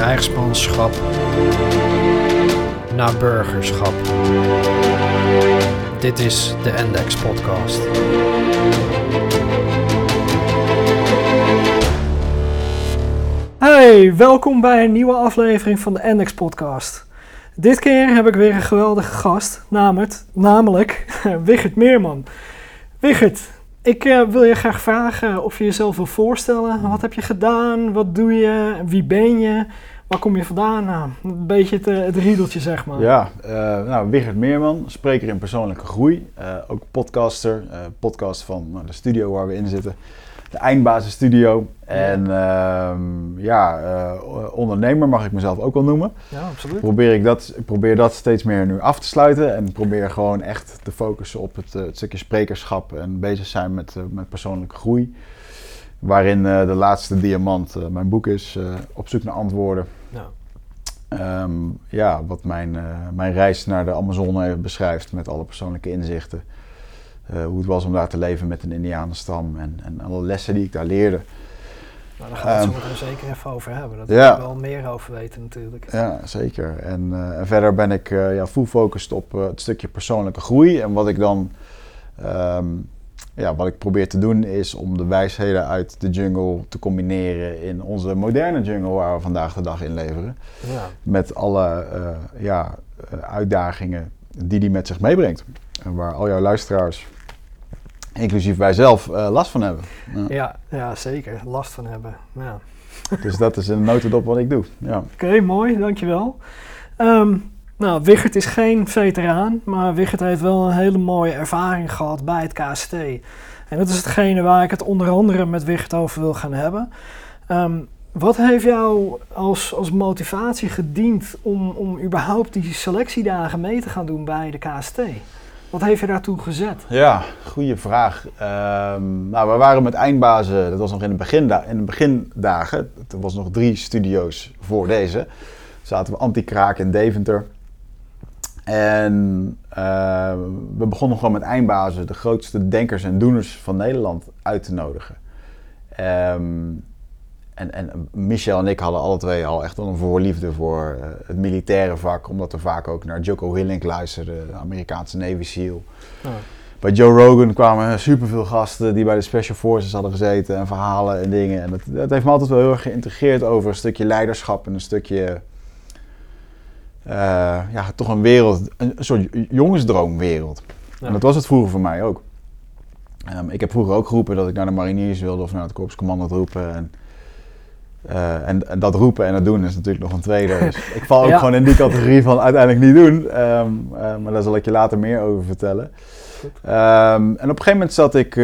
Krijgsmanschap naar burgerschap. Dit is de Index Podcast. Hey, welkom bij een nieuwe aflevering van de Index Podcast. Dit keer heb ik weer een geweldige gast, namelijk, namelijk Wigert Meerman. Wigert, ik eh, wil je graag vragen of je jezelf wil voorstellen. Wat heb je gedaan? Wat doe je? Wie ben je? Waar kom je vandaan? Nou, een beetje het, eh, het riedeltje, zeg maar. Ja, uh, nou, Wigert Meerman, spreker in persoonlijke groei. ook podcaster, podcast van de studio waar we in zitten. De Eindbasis Studio. En ehm, ja, ondernemer mag ik mezelf ook wel noemen. Ja, absoluut. Probeer ik, dat, ik probeer dat steeds meer nu af te sluiten. En probeer gewoon echt te focussen op het, het stukje sprekerschap. En bezig zijn met, met persoonlijke groei. Waarin de laatste diamant mijn boek is, Op zoek naar antwoorden. Ja. Um, ja, wat mijn, uh, mijn reis naar de Amazone beschrijft met alle persoonlijke inzichten. Uh, hoe het was om daar te leven met een Indianenstam en, en alle lessen die ik daar leerde. Nou, daar gaan we het um, zo zeker even over hebben. Dat ja. wil ik wel meer over weten natuurlijk. Ja, zeker. En, uh, en verder ben ik ja, full focused op het stukje persoonlijke groei. En wat ik dan... Um, ja, wat ik probeer te doen is om de wijsheden uit de jungle te combineren in onze moderne jungle waar we vandaag de dag in leveren. Ja. Met alle uh, ja, uitdagingen die die met zich meebrengt. En waar al jouw luisteraars, inclusief wij zelf, uh, last van hebben. Ja. ja. Ja, zeker. Last van hebben. Ja. Dus dat is een notendop wat ik doe. Ja. Oké, okay, mooi. Dankjewel. Um, nou, Wichert is geen veteraan, maar Wichert heeft wel een hele mooie ervaring gehad bij het KST. En dat is hetgene waar ik het onder andere met Wichert over wil gaan hebben. Um, wat heeft jou als, als motivatie gediend om, om überhaupt die selectiedagen mee te gaan doen bij de KST? Wat heeft je daartoe gezet? Ja, goede vraag. Um, nou, we waren met eindbazen, dat was nog in de, beginda in de begindagen. Er was nog drie studio's voor deze. Zaten we Anti-Kraak in Deventer. En uh, we begonnen gewoon met eindbazen, de grootste denkers en doeners van Nederland, uit te nodigen. Um, en, en Michel en ik hadden alle twee al echt een voorliefde voor uh, het militaire vak, omdat we vaak ook naar Jocko Willink luisterden, de Amerikaanse Navy SEAL. Oh. Bij Joe Rogan kwamen superveel gasten die bij de Special Forces hadden gezeten en verhalen en dingen. En dat, dat heeft me altijd wel heel erg geïntegreerd over een stukje leiderschap en een stukje uh, ja, toch een wereld, een, soort jongensdroomwereld. Ja. En dat was het vroeger voor mij ook. Um, ik heb vroeger ook geroepen dat ik naar de mariniers wilde of naar het korps commando roepen. En, uh, en, en, dat roepen en dat doen is natuurlijk nog een tweede. Dus ik val ook ja. gewoon in die categorie van uiteindelijk niet doen. Um, uh, maar daar zal ik je later meer over vertellen. Um, en op een gegeven moment zat ik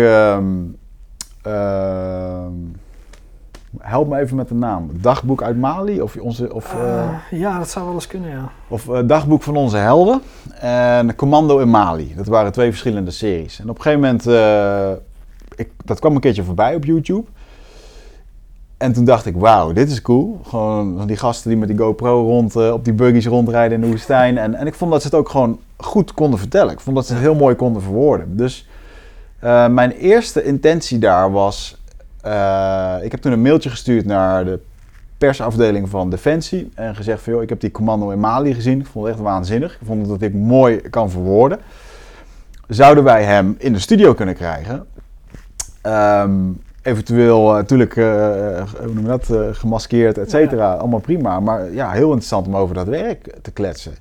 help me even met de naam. Dagboek uit Mali? Of onze, of, uh, ja, dat zou wel eens kunnen, ja. Of Dagboek van onze helden en Commando in Mali. Dat waren twee verschillende series. En op een gegeven moment, ik, dat kwam een keertje voorbij op YouTube. En toen dacht ik, wauw, dit is cool. Gewoon die gasten die met die GoPro rond, op die buggies rondrijden in de woestijn. En, en ik vond dat ze het ook gewoon goed konden vertellen. Ik vond dat ze het heel mooi konden verwoorden. Dus mijn eerste intentie daar was uh, ik heb toen een mailtje gestuurd naar de persafdeling van Defensie en gezegd van joh, ik heb die commando in Mali gezien. Ik vond het echt waanzinnig. Ik vond dat ik mooi kan verwoorden. Zouden wij hem in de studio kunnen krijgen? Um, eventueel natuurlijk, uh, hoe noem je dat, gemaskeerd, et cetera. Ja. Allemaal prima. Maar ja, heel interessant om over dat werk te kletsen.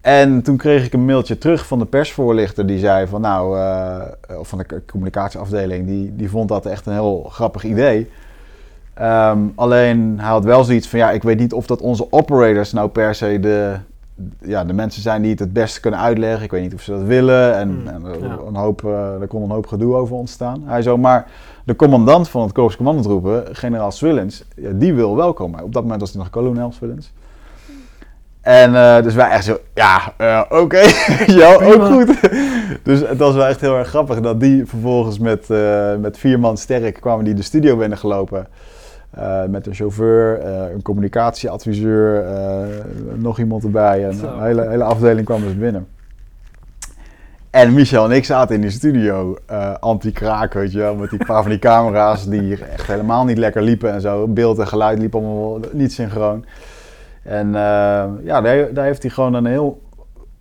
En toen kreeg ik een mailtje terug van de persvoorlichter die zei van nou, uh, of van de communicatieafdeling, die, die vond dat echt een heel grappig idee. Um, alleen hij had wel zoiets van ja, ik weet niet of dat onze operators nou per se de, ja, de mensen zijn die het het beste kunnen uitleggen. Ik weet niet of ze dat willen. En, mm, en ja. een hoop, uh, er kon een hoop gedoe over ontstaan. Hij zo, maar de commandant van het Korps Commandantroepen, generaal Swillens, ja, die wil wel komen. Op dat moment was hij nog kolonel Swillens. En uh, dus wij echt zo, ja, uh, oké, okay. ja, ook goed. dus het was wel echt heel erg grappig dat die vervolgens met, uh, met vier man sterk kwamen die de studio binnengelopen. met een chauffeur, een communicatieadviseur, nog iemand erbij. En een hele, hele afdeling kwam dus binnen. En Michel en ik zaten in de studio, eh, anti-kraak, weet je wel, met die paar van die camera's die echt helemaal niet lekker liepen en zo. Beeld en geluid liepen allemaal niet synchroon. En eh, ja, daar, daar heeft hij gewoon een heel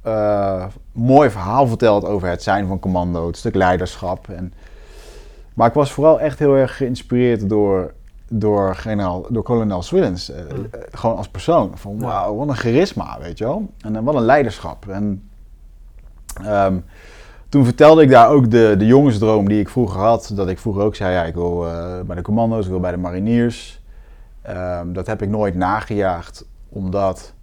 eh, mooi verhaal verteld over het zijn van commando, het stuk leiderschap. En, maar ik was vooral echt heel erg geïnspireerd door, door, generaal, door kolonel Swillens. Mm. gewoon als persoon. Van wauw, wat een charisma, weet je wel. En wat een leiderschap. En ehm, toen vertelde ik daar ook de, de jongensdroom die ik vroeger had. Dat ik vroeger ook zei, ja, ik wil eh, bij de commando's, ik wil bij de mariniers. Ehm, dat heb ik nooit nagejaagd, omdat,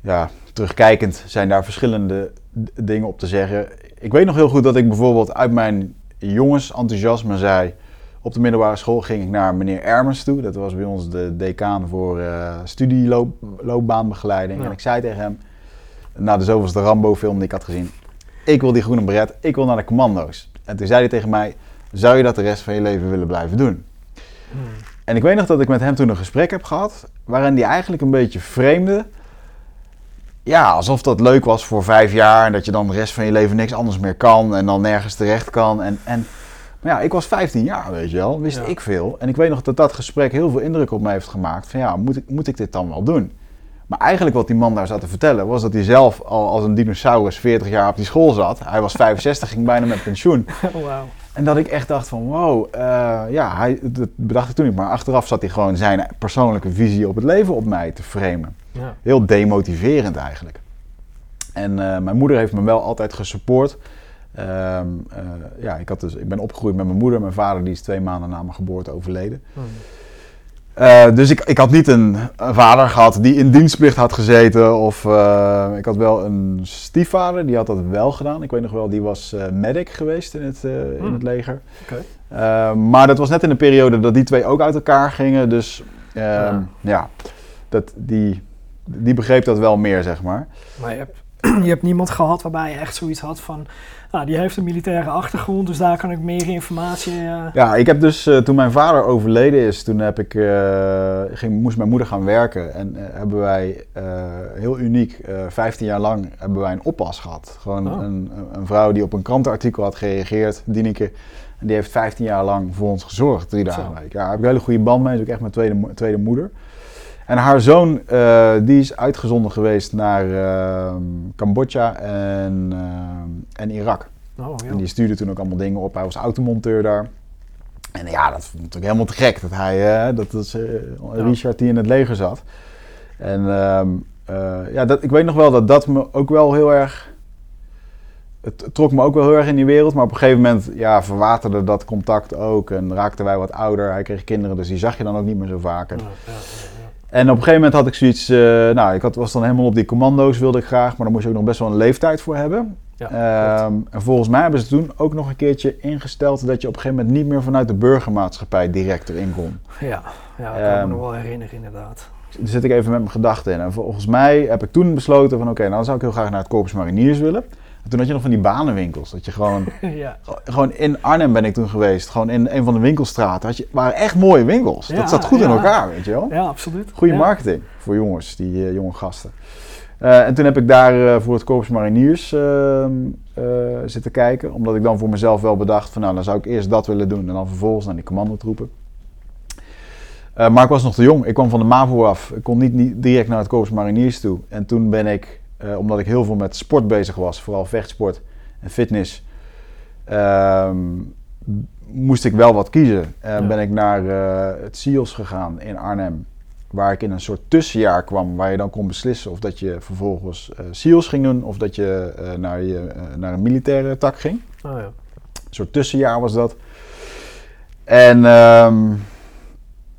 ja, terugkijkend zijn daar verschillende dingen op te zeggen. Ik weet nog heel goed dat ik bijvoorbeeld uit mijn jongensenthousiasme zei... Op de middelbare school ging ik naar meneer Ermers toe. Dat was bij ons de decaan voor eh studieloopbaanbegeleiding. Ja. En ik zei tegen hem, na de zoveelste Rambo-film die ik had gezien... Ik wil die groene beret, ik wil naar de commando's. En toen zei hij tegen mij, zou je dat de rest van je leven willen blijven doen? Hmm. En ik weet nog dat ik met hem toen een gesprek heb gehad, waarin hij eigenlijk een beetje vreemde. Ja, alsof dat leuk was voor vijf jaar en dat je dan de rest van je leven niks anders meer kan en dan nergens terecht kan. En, en, maar ja, ik was 15 jaar, weet je wel, wist Ja. ik veel. En ik weet nog dat dat gesprek heel veel indruk op mij heeft gemaakt. Van ja, moet ik, moet ik dit dan wel doen? Maar eigenlijk wat die man daar zat te vertellen, was dat hij zelf al als een dinosaurus 40 jaar op die school zat. Hij was 65, ging bijna met pensioen. Wauw. En dat ik echt dacht van wow, eh, ja, hij, dat bedacht ik toen niet. Maar achteraf zat hij gewoon zijn persoonlijke visie op het leven op mij te framen. Ja. Heel demotiverend eigenlijk. En eh, mijn moeder heeft me wel altijd gesupport. Ehm, eh, ja, ik, had dus, ik ben opgegroeid met mijn moeder. Mijn vader die is twee maanden na mijn geboorte overleden. Hmm. Eh, dus ik, ik had niet een, een vader gehad die in dienstplicht had gezeten. Of eh, ik had wel een stiefvader, die had dat wel gedaan. Ik weet nog wel, die was eh, medic geweest in het, in Hmm. het leger. Maar dat was net in een periode dat die twee ook uit elkaar gingen. Dus ehm, Ja. ja, dat, die, die begreep dat wel meer, zeg maar. Maar je hebt, je hebt niemand gehad waarbij je echt zoiets had van... Nou, die heeft een militaire achtergrond, dus daar kan ik meer informatie... eh, Ja, ik heb dus eh, toen mijn vader overleden is, toen heb ik, eh, ging, moest mijn moeder gaan werken. En hebben wij heel uniek, eh 15 jaar lang, hebben wij een oppas gehad. Gewoon Oh. een, een vrouw die op een krantenartikel had gereageerd, Dieneke. En die heeft 15 jaar lang voor ons gezorgd, drie dagen. Ja, daar heb ik een hele goede band mee, is ook echt mijn tweede, tweede moeder. En haar zoon, eh, die is uitgezonden geweest naar eh, Cambodja en, eh, en Irak. Oh, ja. En die stuurde toen ook allemaal dingen op. Hij was automonteur daar. En ja, dat vond ik helemaal te gek. Dat hij, eh, dat is eh, Richard die in het leger zat. En ehm, eh, ja, dat, ik weet nog wel dat dat me ook wel heel erg... Het trok me ook wel heel erg in die wereld. Maar op een gegeven moment ja, verwaterde dat contact ook. En raakten wij wat ouder. Hij kreeg kinderen, dus die zag je dan ook niet meer zo vaak. En, Ja, ja, ja, en op een gegeven moment had ik zoiets... eh, nou, ik had, was dan helemaal op die commando's wilde ik graag. Maar daar moest je ook nog best wel een leeftijd voor hebben. ja. Ehm, en volgens mij hebben ze toen ook nog een keertje ingesteld dat je op een gegeven moment niet meer vanuit de burgermaatschappij direct erin kon. ja, ja, ik kan me Ehm, nog wel herinneren inderdaad. Daar zit ik even met mijn gedachten in. En volgens mij heb ik toen besloten van oké, nou dan zou ik heel graag naar het Corpus Mariniers willen. En toen had je nog van die banenwinkels. Dat je gewoon, ja. gewoon in Arnhem ben ik toen geweest. Gewoon in een van de winkelstraten. Had je, waren echt mooie winkels. Ja, dat zat goed in elkaar, weet je wel. ja, absoluut. Goede marketing voor jongens, die eh, jonge gasten. Eh, en toen heb ik daar eh, voor het Corpus Mariniers ehm, eh, zitten kijken. Omdat ik dan voor mezelf wel bedacht van nou, dan zou ik eerst dat willen doen. En dan vervolgens naar die commandotroepen. Maar ik was nog te jong. Ik kwam van de MAVO af. Ik kon niet, niet direct naar het Corpus Mariniers toe. En toen ben ik, eh, omdat ik heel veel met sport bezig was, vooral vechtsport en fitness, ehm, moest ik wel wat kiezen. En Ja. ben ik naar eh, het SEALS gegaan in Arnhem. Waar ik in een soort tussenjaar kwam, waar je dan kon beslissen of dat je vervolgens eh SEALS ging doen of dat je eh, naar, je, eh, naar een militaire tak ging. Oh, ja. Een soort tussenjaar was dat. En ehm,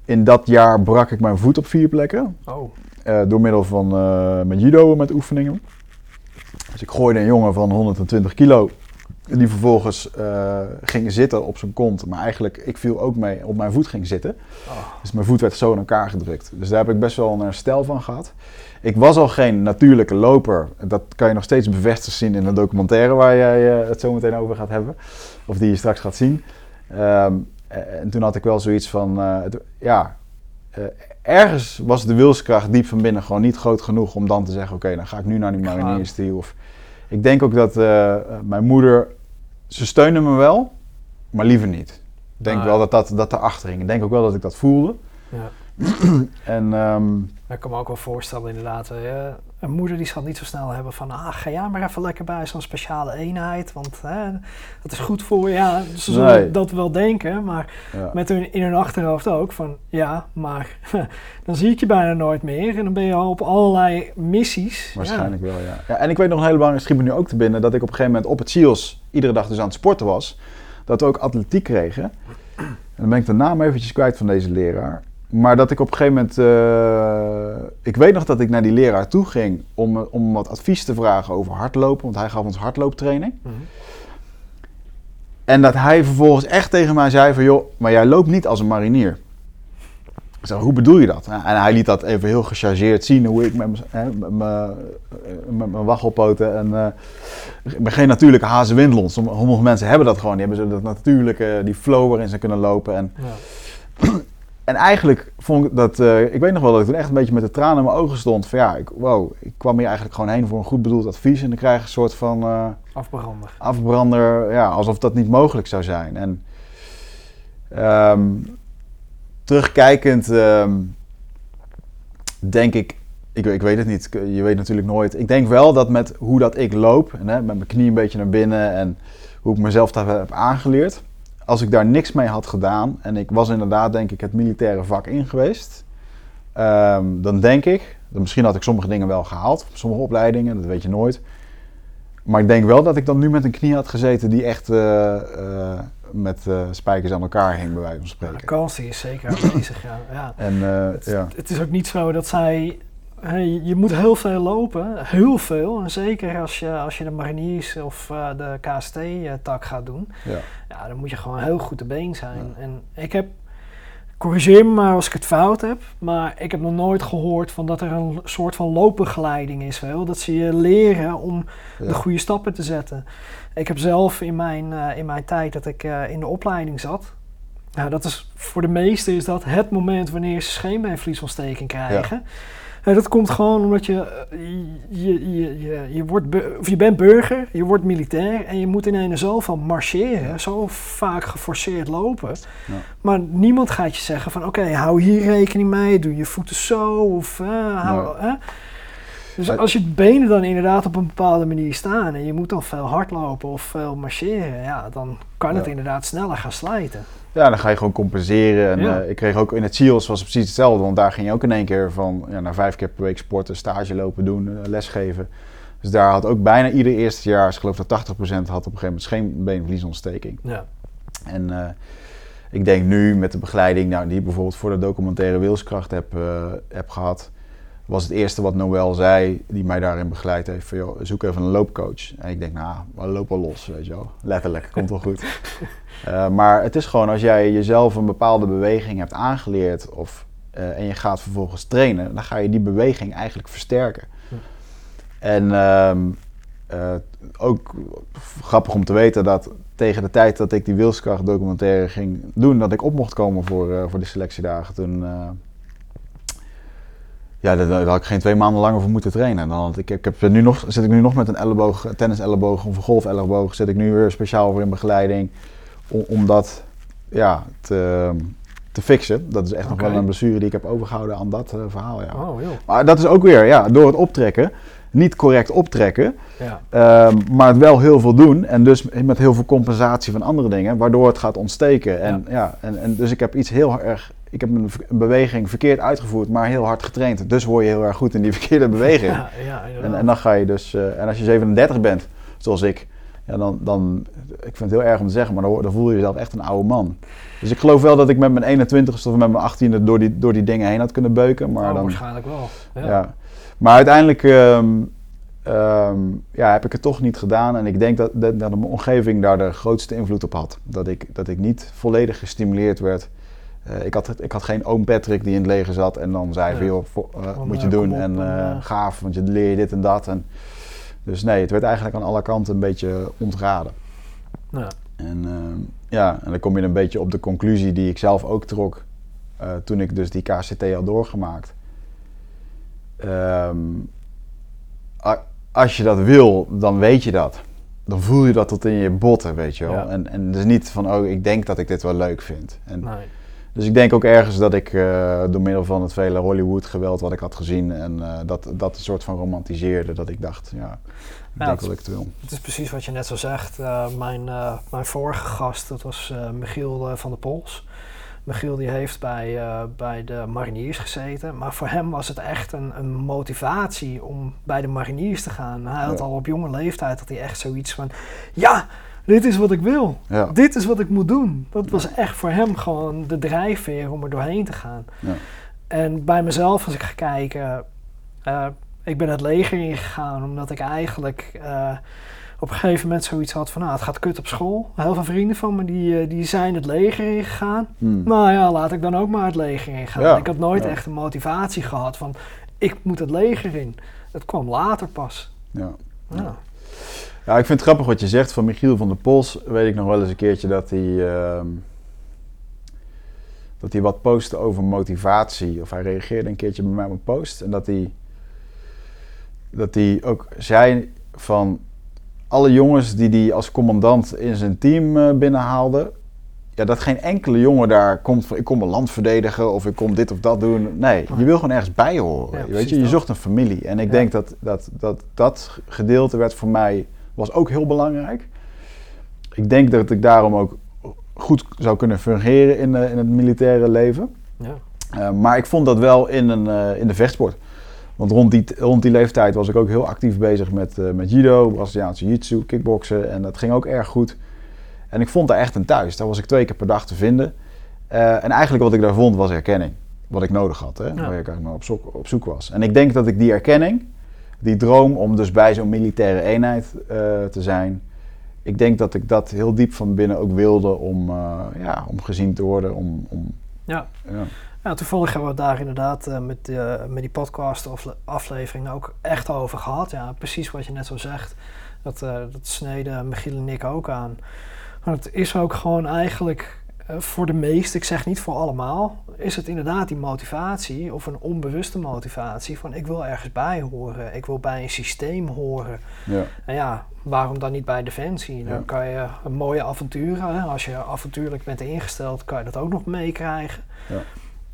in dat jaar brak ik mijn voet op vier plekken. Oh, eh, door middel van eh met judo met oefeningen. Dus ik gooide een jongen van 120 kilo. Die vervolgens eh, ging zitten op zijn kont. Maar eigenlijk, ik viel ook mee op mijn voet ging zitten. oh. Dus mijn voet werd zo in elkaar gedrukt. Dus daar heb ik best wel een herstel van gehad. Ik was al geen natuurlijke loper. Dat kan je nog steeds bevestigd zien in de documentaire waar jij het zo meteen over gaat hebben. Of die je straks gaat zien. Ehm, en toen had ik wel zoiets van, ja, ergens was de wilskracht diep van binnen gewoon niet groot genoeg om dan te zeggen, oké, dan ga ik nu naar die mariniers toe. Of, ik denk ook dat eh, mijn moeder, ze steunde me wel, maar liever niet. Ik denk Ah. wel dat dat, dat erachter hing. Ik denk ook wel dat ik dat voelde. Ja. En ik kan me ook wel voorstellen inderdaad, eh, een moeder die zal niet zo snel hebben van, ah, ga jij maar even lekker bij zo'n speciale eenheid, want hè, dat is goed voor je. Ja, ze zullen Nee. dat wel denken, maar ja. met hun in hun achterhoofd ook van, ja, maar dan zie ik je bijna nooit meer en dan ben je al op allerlei missies. Waarschijnlijk wel, ja. ja. En ik weet nog een hele belangrijke schiet me nu ook te binnen, dat ik op een gegeven moment op het SEALS iedere dag dus aan het sporten was. Dat we ook atletiek kregen. En dan ben ik de naam eventjes kwijt van deze leraar. Maar dat ik op een gegeven moment... eh, ik weet nog dat ik naar die leraar toe ging om, om wat advies te vragen over hardlopen. Want hij gaf ons hardlooptraining. Mhm. En dat hij vervolgens echt tegen mij zei van... joh, maar jij loopt niet als een marinier. Ik zei, hoe bedoel je dat? En hij liet dat even heel gechargeerd zien... hoe ik met mijn- hè, met mijn eh, met mijn waggelpoten en... eh, ik ben geen natuurlijke hazenwindlon. Sommige sommige mensen hebben dat gewoon. Die hebben zo dat natuurlijke, die flow waarin ze kunnen lopen. En, Ja. en eigenlijk vond ik dat... eh, ik weet nog wel dat ik toen echt een beetje met de tranen in mijn ogen stond. Van ja, ik, wow, ik kwam hier eigenlijk gewoon heen voor een goed bedoeld advies. En dan krijg je een soort van... eh, Afbrander. afbrander, ja, alsof dat niet mogelijk zou zijn. En ehm, terugkijkend ehm, denk ik, ik, ik weet het niet, je weet natuurlijk nooit. Ik denk wel dat met hoe dat ik loop, en, hè, met mijn knie een beetje naar binnen en hoe ik mezelf daar heb aangeleerd. Als ik daar niks mee had gedaan en ik was inderdaad denk ik het militaire vak in geweest, ehm, dan denk ik, misschien had ik sommige dingen wel gehaald, sommige opleidingen, dat weet je nooit. Maar ik denk wel dat ik dan nu met een knie had gezeten die echt eh, eh, met eh, spijkers aan elkaar hing, bij wijze van De spreken. kans die is zeker aanwezig, ja. ja. En Het, ja, het is ook niet zo dat zij. Je moet heel veel lopen, heel veel. En zeker als je, als je de mariniers of eh, de KST-tak gaat doen, ja, ja, dan moet je gewoon heel goed te been zijn. En ik heb, corrigeer me maar als ik het fout heb, maar ik heb nog nooit gehoord van dat er een soort van loopbegeleiding is. Wel? Dat ze je leren om de goede stappen te zetten. Ik heb zelf in mijn, eh, in mijn tijd dat ik eh, in de opleiding zat. Nou, dat is, voor de meesten is dat het moment wanneer ze scheenbeenvliesontsteking krijgen. Eh, dat komt gewoon omdat je, eh, je, je, je, je, wordt of je bent burger, je wordt militair en je moet ineens zoveel marcheren, zo vaak geforceerd lopen. Ja. Maar niemand gaat je zeggen van oké, hou hier rekening mee, doe je voeten zo of eh, hou. Dus als je benen dan inderdaad op een bepaalde manier staan en je moet dan veel hardlopen of veel marcheren, ja, dan kan het Ja. inderdaad sneller gaan slijten. Ja, dan ga je gewoon compenseren. En Ja. eh, ik kreeg ook in het SEALS was het precies hetzelfde. Want daar ging je ook in één keer van ja, naar vijf keer per week sporten, stage lopen doen, eh, lesgeven. Dus daar had ook bijna ieder eerste jaar, ik geloof dat 80% had op een gegeven moment scheenbeenvliesontsteking. Ja. En eh, ik denk nu met de begeleiding nou, die ik bijvoorbeeld voor de documentaire Wilskracht heb, heb gehad, was het eerste wat Noël zei, die mij daarin begeleid heeft, van joh, zoek even een loopcoach. En ik denk, nou, we lopen wel los, weet je wel. Letterlijk, komt wel goed. Eh, maar het is gewoon als jij jezelf een bepaalde beweging hebt aangeleerd of, eh, en je gaat vervolgens trainen, dan ga je die beweging eigenlijk versterken. En ehm, eh, ook grappig om te weten dat tegen de tijd dat ik die Wilskracht documentaire ging doen, dat ik op mocht komen voor, voor de selectiedagen, toen, ja, daar, daar had ik geen twee maanden langer voor moeten trainen. En dan had ik, ik heb nu nog, zit ik nu nog met een elleboog, tennis-elleboog of een golf-elleboog, zit ik nu weer speciaal voor in begeleiding, om, om dat ja, te, te fixen. Dat is echt nog wel een blessure die ik heb overgehouden aan dat eh, verhaal. Ja. Oh, joh. Maar dat is ook weer, ja, door het optrekken, niet correct optrekken, Ja. Ehm, maar het wel heel veel doen en dus met heel veel compensatie van andere dingen, waardoor het gaat ontsteken. En, ja. en, en dus ik heb iets heel erg, ik heb een, beweging verkeerd uitgevoerd, maar heel hard getraind. Dus word je heel erg goed in die verkeerde beweging. Ja, ja, En, en dan ga je dus, eh, en als je 37 bent, zoals ik, ja, dan, dan, ik vind het heel erg om te zeggen, maar dan, hoor- dan voel je jezelf echt een oude man. Dus ik geloof wel dat ik met mijn 21ste of met mijn 18e door die, door die dingen heen had kunnen beuken. Maar Oh, dan, waarschijnlijk wel. Ja. ja. Maar uiteindelijk ehm, ehm, ja, heb ik het toch niet gedaan. En ik denk dat, dat, dat mijn omgeving daar de grootste invloed op had. Dat ik, dat ik niet volledig gestimuleerd werd. Eh, ik, had, ik had geen oom Patrick die in het leger zat en dan zei Ja. van joh, vo- eh, moet je eh, doen kom op en gaaf, want je leer je dit en dat. En, dus nee, het werd eigenlijk aan alle kanten een beetje ontraden. Ja. En ehm, ja, en dan kom je een beetje op de conclusie die ik zelf ook trok toen ik dus die KCT had doorgemaakt. Ehm, als je dat wil, dan weet je dat. Dan voel je dat tot in je botten, weet je wel. Ja. En, en dus niet van, oh, ik denk dat ik dit wel leuk vind. En, Nee. Dus ik denk ook ergens dat ik eh, door middel van het vele Hollywood-geweld wat ik had gezien... en eh, dat, dat een soort van romantiseerde, dat ik dacht, ja, ik Ja, denk dat ik het wil. Het is precies wat je net zo zegt. Eh, mijn, mijn vorige gast, dat was Michiel van der Pols. Michiel die heeft bij, bij de mariniers gezeten. Maar voor hem was het echt een, een motivatie om bij de mariniers te gaan. Hij had Ja. al op jonge leeftijd had hij echt zoiets van... Ja, dit is wat ik wil. Ja, Dit is wat ik moet doen. Dat was echt voor hem gewoon de drijfveer om er doorheen te gaan. Ja. En bij mezelf, als ik ga kijken, eh, ik ben het leger ingegaan omdat ik eigenlijk eh, op een gegeven moment zoiets had van, nou, het gaat kut op school. Heel veel vrienden van me die, eh, die zijn het leger ingegaan. Hmm. Nou ja, laat ik dan ook maar het leger ingaan. Ja, Ik had nooit echt een motivatie gehad van, ik moet het leger in. Het kwam later pas. ja. Ja. Ik vind het grappig wat je zegt van Michiel van der Pols. Weet ik nog wel eens een keertje dat hij, ehm, dat hij wat postte over motivatie. Of hij reageerde een keertje bij mij op een post. En dat hij, dat hij ook zei van alle jongens die hij als commandant in zijn team eh, binnenhaalde. Ja, dat geen enkele jongen daar komt van ik kom mijn land verdedigen of ik kom dit of dat doen. Nee, je wil gewoon ergens bij horen. Ja, weet je, je zocht een familie. En ik Ja. denk dat dat, dat dat gedeelte werd voor mij was ook heel belangrijk. Ik denk dat ik daarom ook goed zou kunnen fungeren in, eh, in het militaire leven. Ja. Eh, maar ik vond dat wel in, een, eh, in de vechtsport. Want rond die, rond die leeftijd was ik ook heel actief bezig met, eh, met judo, Braziliaanse jiu-jitsu, kickboksen. En dat ging ook erg goed. En ik vond daar echt een thuis. Daar was ik twee keer per dag te vinden. En eigenlijk wat ik daar vond was erkenning. Wat ik nodig had, hè? waar ik eigenlijk maar op zoek, op zoek was. En ik denk dat ik die erkenning, die droom om dus bij zo'n militaire eenheid eh, te zijn... Ik denk dat ik dat heel diep van binnen ook wilde om, eh, ja, om gezien te worden. Om, om, Ja. ja. Ja, toevallig hebben we het daar inderdaad eh, met, met die podcast afle- aflevering ook echt over gehad. Ja, precies wat je net zo zegt. Dat, dat sneden Michiel en ik ook aan. Maar het is ook gewoon eigenlijk voor de meesten, ik zeg niet voor allemaal, is het inderdaad die motivatie of een onbewuste motivatie van ik wil ergens bij horen, ik wil bij een systeem horen. Ja. En ja, waarom dan niet bij Defensie? Dan Ja. kan je een mooie avonturen, hè? als je avontuurlijk bent ingesteld, kan je dat ook nog meekrijgen. Ja.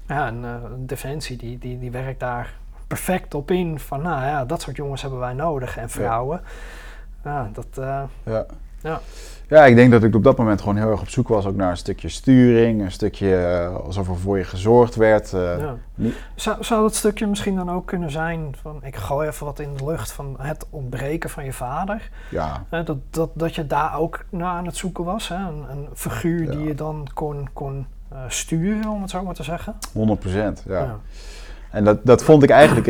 Ja, en eh, Defensie die, die, die werkt daar perfect op in van, nou ja, dat soort jongens hebben wij nodig en vrouwen. Ja, dat, eh, Ja. Ja. Ja, ik denk dat ik op dat moment gewoon heel erg op zoek was ook naar een stukje sturing, een stukje eh, alsof er voor je gezorgd werd. eh, ja. Zou, zou dat stukje misschien dan ook kunnen zijn van, ik gooi even wat in de lucht van het ontbreken van je vader? ja, dat, dat, dat je daar ook naar aan het zoeken was. Hè? Een, een figuur die je dan kon, kon eh, sturen, om het zo maar te zeggen. 100 procent. Ja. Ja. En dat, dat vond ik eigenlijk.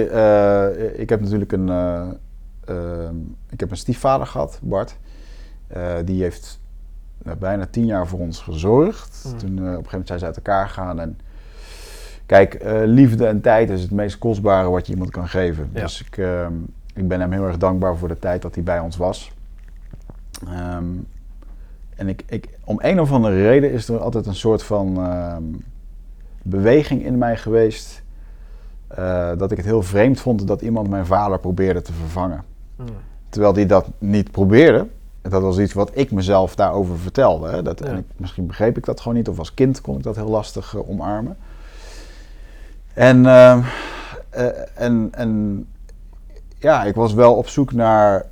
ik heb natuurlijk een, eh, ehm, ik heb een stiefvader gehad, Bart. Eh, die heeft nou, bijna tien jaar voor ons gezorgd. Mm. Toen eh, op een gegeven moment zijn ze uit elkaar gegaan. En kijk, eh, liefde en tijd is het meest kostbare wat je iemand kan geven. Ja. Dus ik, ehm, ik ben hem heel erg dankbaar voor de tijd dat hij bij ons was. Ehm, en ik, ik, om een of andere reden is er altijd een soort van ehm, beweging in mij geweest. dat ik het heel vreemd vond dat iemand mijn vader probeerde te vervangen. Mm. Terwijl hij dat niet probeerde. Dat was iets wat ik mezelf daarover vertelde. Hè. Dat, Ja. en ik, misschien begreep ik dat gewoon niet. Of als kind kon ik dat heel lastig eh, omarmen. En, ehm, eh, en, en ja, ik was wel op zoek naar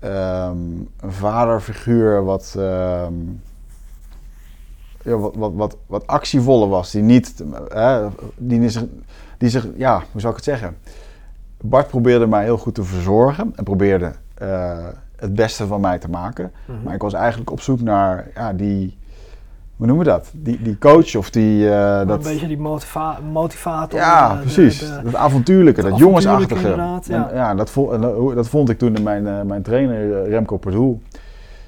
ehm, een vaderfiguur wat, ehm, ja, wat, wat, wat, wat actievoller was. Die niet, eh, die, zich, die zich, ja, hoe zou ik het zeggen? Bart probeerde mij heel goed te verzorgen en probeerde het beste van mij te maken. Mhm. Maar ik was eigenlijk op zoek naar ja, die, hoe noemen we dat? Die, die coach of die... eh, Een dat, beetje die motiva motivator. ja, eh, precies. de- dat avontuurlijke, dat jongensachtige. avontuurlijke ja. En, ja, dat, vo- en dat- vond ik toen in mijn, eh, mijn trainer Remco Perdoel.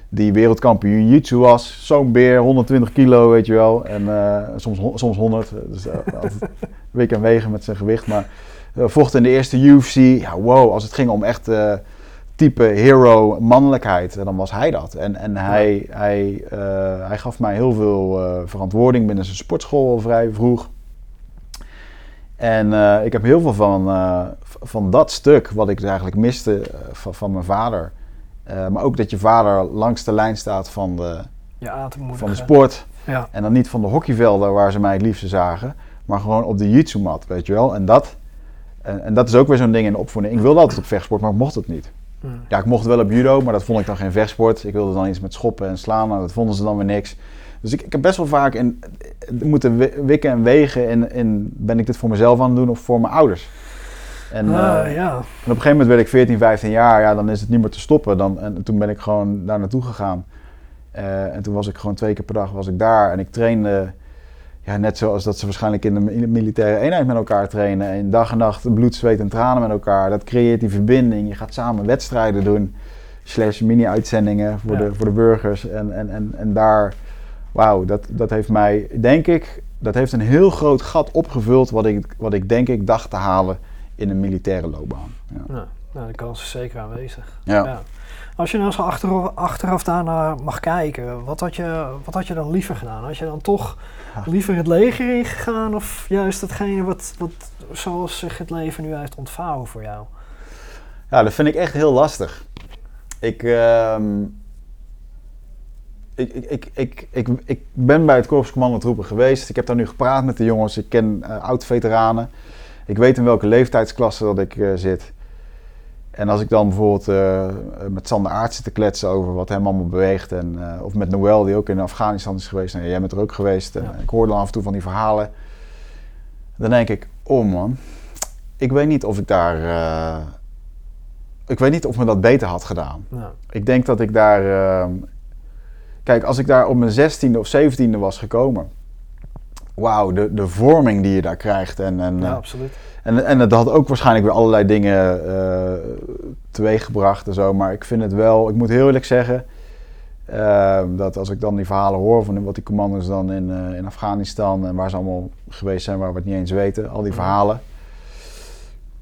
Die wereldkampioen jiu-jitsu was. Zo'n beer, 120 kilo, weet je wel. En soms, soms 100. Dus altijd week en wegen met zijn gewicht. Maar vocht in de eerste UFC. Ja, wow, als het ging om echt type hero mannelijkheid, eh, dan was hij dat. En, en hij, hij, eh, hij gaf mij heel veel eh, verantwoording binnen zijn sportschool al vrij vroeg. En eh, ik heb heel veel van, van dat stuk, wat ik dus eigenlijk miste van, van mijn vader. Maar ook dat je vader langs de lijn staat van de, moedigen. van de sport. Ja, En dan niet van de hockeyvelden waar ze mij het liefste zagen, maar gewoon op de jitsu-mat, weet je wel. En dat, en, en dat is ook weer zo'n ding in de opvoeding. Ik wilde altijd op vechtsport, maar ik mocht het niet. Hm. Ja, ik mocht wel op judo, maar dat vond ik dan geen vechtsport. Ik wilde dan iets met schoppen en slaan, maar dat vonden ze dan weer niks. Dus ik, ik heb best wel vaak in, moeten wi- wikken en wegen in, in ben ik dit voor mezelf aan het doen of voor mijn ouders. En, Ah, eh, ja. en op een gegeven moment werd ik 14, 15 jaar, ja, dan is het niet meer te stoppen. Dan, en toen ben ik gewoon daar naartoe gegaan. Eh, en toen was ik gewoon twee keer per dag was ik daar. En ik trainde, ja, net zoals dat ze waarschijnlijk in de, in de militaire eenheid met elkaar trainen. En dag en nacht bloed, zweet en tranen met elkaar. Dat creëert die verbinding. Je gaat samen wedstrijden doen. Slash mini-uitzendingen voor, Ja. de, voor de burgers. En, en, en, en daar, wauw, dat, dat heeft mij, denk ik, dat heeft een heel groot gat opgevuld. Wat ik, wat ik denk ik dacht te halen in een militaire loopbaan. Ja. Nou, nou, de kans is zeker aanwezig. Ja. Ja. Als je nou zo achteraf, achteraf daarnaar mag kijken, wat had, je, wat had je dan liever gedaan? Had je dan toch Ja. liever het leger ingegaan of juist hetgene wat, wat zoals zich het leven nu heeft ontvouwen voor jou? Ja, dat vind ik echt heel lastig. Ik, ehm, ik, ik, ik, ik, ik, ben bij het Korps Commandotroepen geweest. Ik heb daar nu gepraat met de jongens. Ik ken eh, oud-veteranen. Ik weet in welke leeftijdsklasse dat ik eh, zit. En als ik dan bijvoorbeeld eh, met Sander Aert zit te kletsen over wat hem allemaal beweegt. En, eh, of met Noël, die ook in Afghanistan is geweest. Nou, jij bent er ook geweest. En Ja. Ik hoor dan af en toe van die verhalen. Dan denk ik, oh man, ik weet niet of ik daar... eh, ik weet niet of me dat beter had gedaan. Nou, Ik denk dat ik daar. kijk, als ik daar op mijn 16e of 17e was gekomen. Wauw, de, de vorming die je daar krijgt. En, en, ja, absoluut. En, en het had ook waarschijnlijk weer allerlei dingen eh teweeggebracht en zo. Maar ik vind het wel, ik moet heel eerlijk zeggen. ehm, dat als ik dan die verhalen hoor van wat die commando's dan in, eh, in Afghanistan en waar ze allemaal geweest zijn, waar we het niet eens weten, al die verhalen.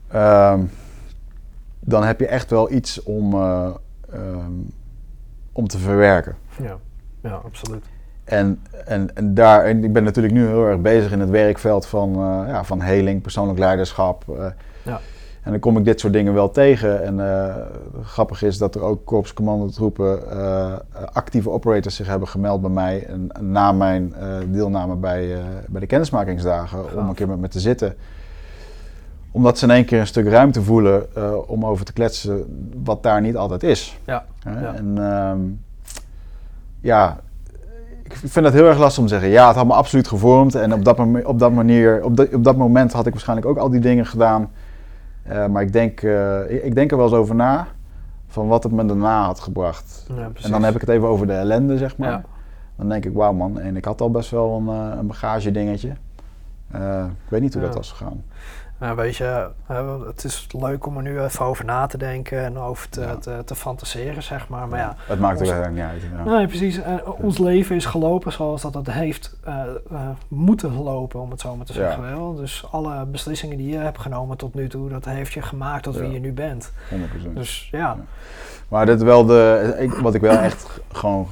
ehm, dan heb je echt wel iets om, eh, ehm, om te verwerken. Ja, ja absoluut. En, en, en daar, en ik ben natuurlijk nu heel erg bezig in het werkveld van, eh, ja, van heling, persoonlijk leiderschap. eh. Ja. En dan kom ik dit soort dingen wel tegen. En eh, grappig is dat er ook korpscommandotroepen, actieve operators zich hebben gemeld bij mij. En, na mijn deelname bij, bij de kennismakingsdagen, om een keer met me te zitten. Omdat ze in één keer een stuk ruimte voelen om over te kletsen, wat daar niet altijd is. Ja. En ehm, ja, ik vind het heel erg lastig om te zeggen. Ja, het had me absoluut gevormd. En op dat, op dat, manier, op, dat- op dat moment had ik waarschijnlijk ook al die dingen gedaan. Eh, maar ik denk, eh, ik, ik denk er wel eens over na. Van wat het me daarna had gebracht. ja. En dan heb ik het even over de ellende, zeg maar. Ja. Dan denk ik, wauw man. En ik had al best wel een, eh, een bagage dingetje. Ik weet niet hoe Ja. dat was gegaan. Nou, weet je, het is leuk om er nu even over na te denken en over te, Ja. te, te fantaseren, zeg maar. Maar ja, Het maakt ons- eigenlijk niet uit. Ja. Nee, precies. En ons leven is gelopen zoals dat het heeft eh, eh, moeten lopen, om het zo maar te Ja. zeggen. wel. Dus alle beslissingen die je hebt genomen tot nu toe, dat heeft je gemaakt tot wie je nu bent. 100%. Dus ja, Maar dit wel de, ik, wat ik wel echt gewoon,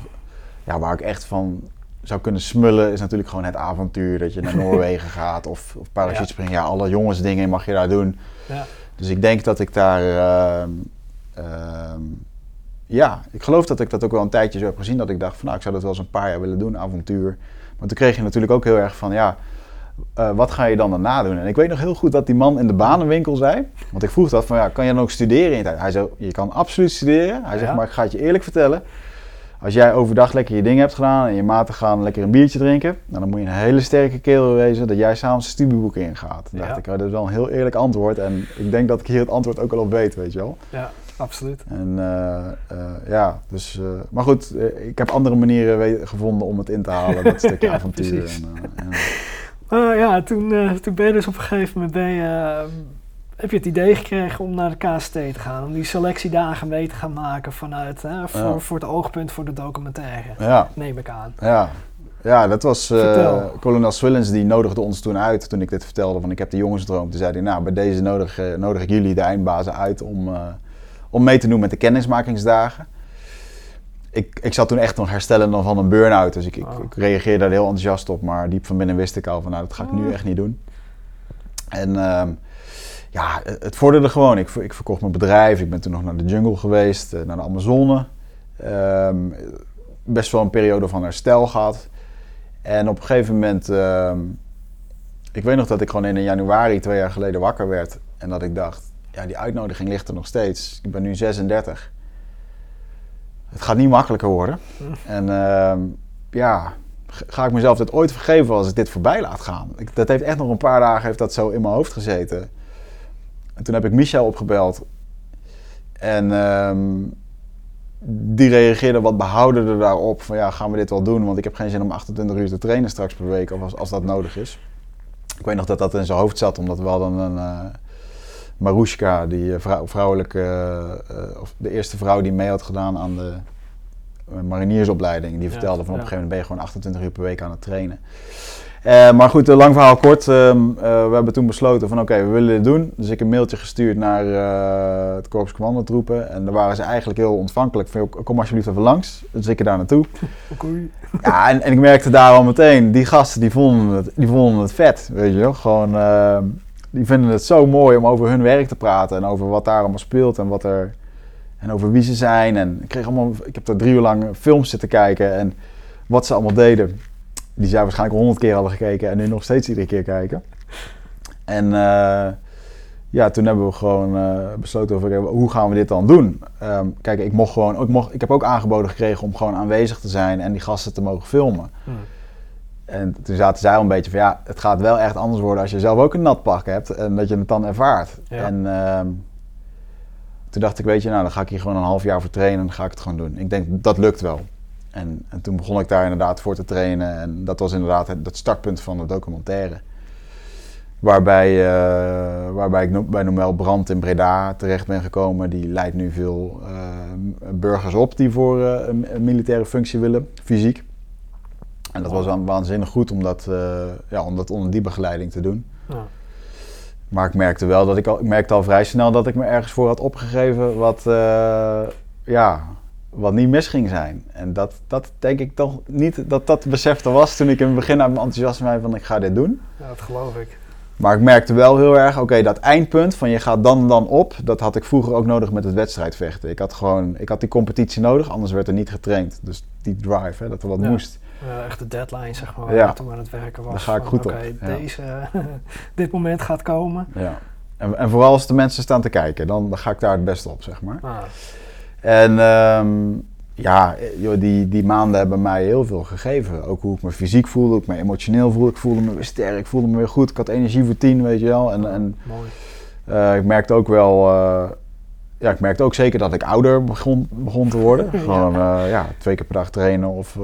ja, waar ik echt van zou kunnen smullen, is natuurlijk gewoon het avontuur. Dat je naar Noorwegen gaat of, of parachutespringen. Ja, alle jongensdingen mag je daar doen. ja, Dus ik denk dat ik daar, ehm, ehm, ja, ik geloof dat ik dat ook wel een tijdje zo heb gezien. Dat ik dacht van, nou, ik zou dat wel eens een paar jaar willen doen, avontuur. Maar toen kreeg je natuurlijk ook heel erg van, ja, eh, wat ga je dan daarna doen? En ik weet nog heel goed dat die man in de banenwinkel zei, want ik vroeg dat van, ja, kan je dan ook studeren in tijd? Hij zei, je kan absoluut studeren. Hij zegt, maar ik ga het je eerlijk vertellen. Als jij overdag lekker je dingen hebt gedaan en je maten gaan lekker een biertje drinken, nou, dan moet je een hele sterke kerel wezen dat jij s'avonds de studieboek ingaat. Toen dacht ik, oh, dat is wel een heel eerlijk antwoord en ik denk dat ik hier het antwoord ook al op weet, weet je wel. ja, absoluut. En eh, eh, ja, dus, eh, maar goed, ik heb andere manieren gevonden om het in te halen, dat stukje Ja, avontuur. En, ja. Maar ja, toen, toen ben je dus op een gegeven moment, ben je, eh, heb je het idee gekregen om naar de KST te gaan. Om die selectiedagen mee te gaan maken vanuit, hè, voor, Ja. voor het oogpunt voor de documentaire. ja, Neem ik aan. ja. Ja, dat was eh kolonel Swillens die nodigde ons toen uit toen ik dit vertelde van ik heb de jongensdroom. Toen zei hij, nou bij deze nodig, eh, nodig ik jullie de eindbazen uit om, eh, om mee te doen met de kennismakingsdagen. Ik, ik zat toen echt nog herstellen van een burn-out, dus ik, ik, Oh. ik reageerde daar heel enthousiast op. Maar diep van binnen wist ik al van nou dat ga ik nu Oh. echt niet doen. En ehm, ja, het het vorderde gewoon. Ik, ik verkocht mijn bedrijf. Ik ben toen nog naar de jungle geweest, eh, naar de Amazone. Ehm, best wel een periode van herstel gehad. En op een gegeven moment, ehm, ik weet nog dat ik gewoon in januari twee jaar geleden wakker werd. En dat ik dacht, ja, die uitnodiging ligt er nog steeds. Ik ben nu 36. Het gaat niet makkelijker worden. En ehm, ja, ga ik mezelf dit ooit vergeven als ik dit voorbij laat gaan? Ik, dat heeft echt nog een paar dagen heeft dat zo in mijn hoofd gezeten. En toen heb ik Michel opgebeld. En ehm, die reageerde wat behoudener daarop. Van ja, gaan we dit wel doen? Want ik heb geen zin om 28 uur te trainen straks per week. Of als, als dat nodig is. Ik weet nog dat dat in zijn hoofd zat. Omdat we hadden een... Marushka, die eh, vrou- vrouwelijke... eh, of de eerste vrouw die mee had gedaan aan de mariniersopleiding. Die Ja, vertelde van op een gegeven moment ben je gewoon 28 uur per week aan het trainen. Eh, maar goed, eh, lang verhaal kort. ehm, eh, we hebben toen besloten van oké, we willen dit doen. Dus ik een mailtje gestuurd naar het Korps Commandotroepen. En daar waren ze eigenlijk heel ontvankelijk van kom alsjeblieft even langs. Dus ik er daar naartoe. Ja, en, en ik merkte daar al meteen, die gasten die vonden het, die vonden het vet, weet je wel. Gewoon, ehm, die vinden het zo mooi om over hun werk te praten en over wat daar allemaal speelt en wat er... En over wie ze zijn. En ik, kreeg allemaal, ik heb daar drie uur lang films zitten kijken en wat ze allemaal deden. Die zij waarschijnlijk honderd keer hadden gekeken en nu nog steeds iedere keer kijken. En eh, ja, toen hebben we gewoon eh, besloten over hoe gaan we dit dan doen. Ehm, kijk, ik mocht gewoon, ik, mocht, ik heb ook aangeboden gekregen om gewoon aanwezig te zijn en die gasten te mogen filmen. Hm. En toen zaten zij al een beetje van ja, het gaat wel echt anders worden als je zelf ook een nat pak hebt en dat je het dan ervaart. Ja. En ehm, toen dacht ik, weet je, nou dan ga ik hier gewoon een half jaar voor trainen en dan ga ik het gewoon doen. Ik denk dat lukt wel. En, en toen begon ik daar inderdaad voor te trainen en dat was inderdaad het, het startpunt van de documentaire. Waarbij, eh, waarbij ik bij Noël Brandt in Breda terecht ben gekomen. Die leidt nu veel eh, burgers op die voor eh, een, een militaire functie willen, fysiek. En dat was wa- waanzinnig goed om dat, ja, om dat onder die begeleiding te doen. Ja. Maar ik merkte wel dat ik al, ik merkte al vrij snel dat ik me ergens voor had opgegeven wat, ja, wat niet mis ging zijn. En dat, dat denk ik toch niet dat dat besef er was toen ik in het begin uit mijn enthousiasme van ik ga dit doen. ja, dat geloof ik. Maar ik merkte wel heel erg, oké, dat eindpunt van je gaat dan en dan op, dat had ik vroeger ook nodig met het wedstrijdvechten. Ik had gewoon, ik had die competitie nodig, anders werd er niet getraind. Dus die drive, hè, dat er wat Ja. moest. Ja, echt de deadline, zeg maar, waar Ja. toen aan het werken was. Daar ga ik van, goed op, ja. Deze, dit moment gaat komen. Ja. En, en vooral als de mensen staan te kijken, dan, dan ga ik daar het beste op, zeg maar. Ah, En ehm, ja, joh, die, die maanden hebben mij heel veel gegeven. Ook hoe ik me fysiek voelde, hoe ik me emotioneel voelde. Ik voelde me weer sterk, ik voelde me weer goed. Ik had energie voor tien, weet je wel. En, en mooi. eh, ik merkte ook wel, eh, ja, ik merkte ook zeker dat ik ouder begon, begon te worden. Gewoon eh, ja, twee keer per dag trainen. Of,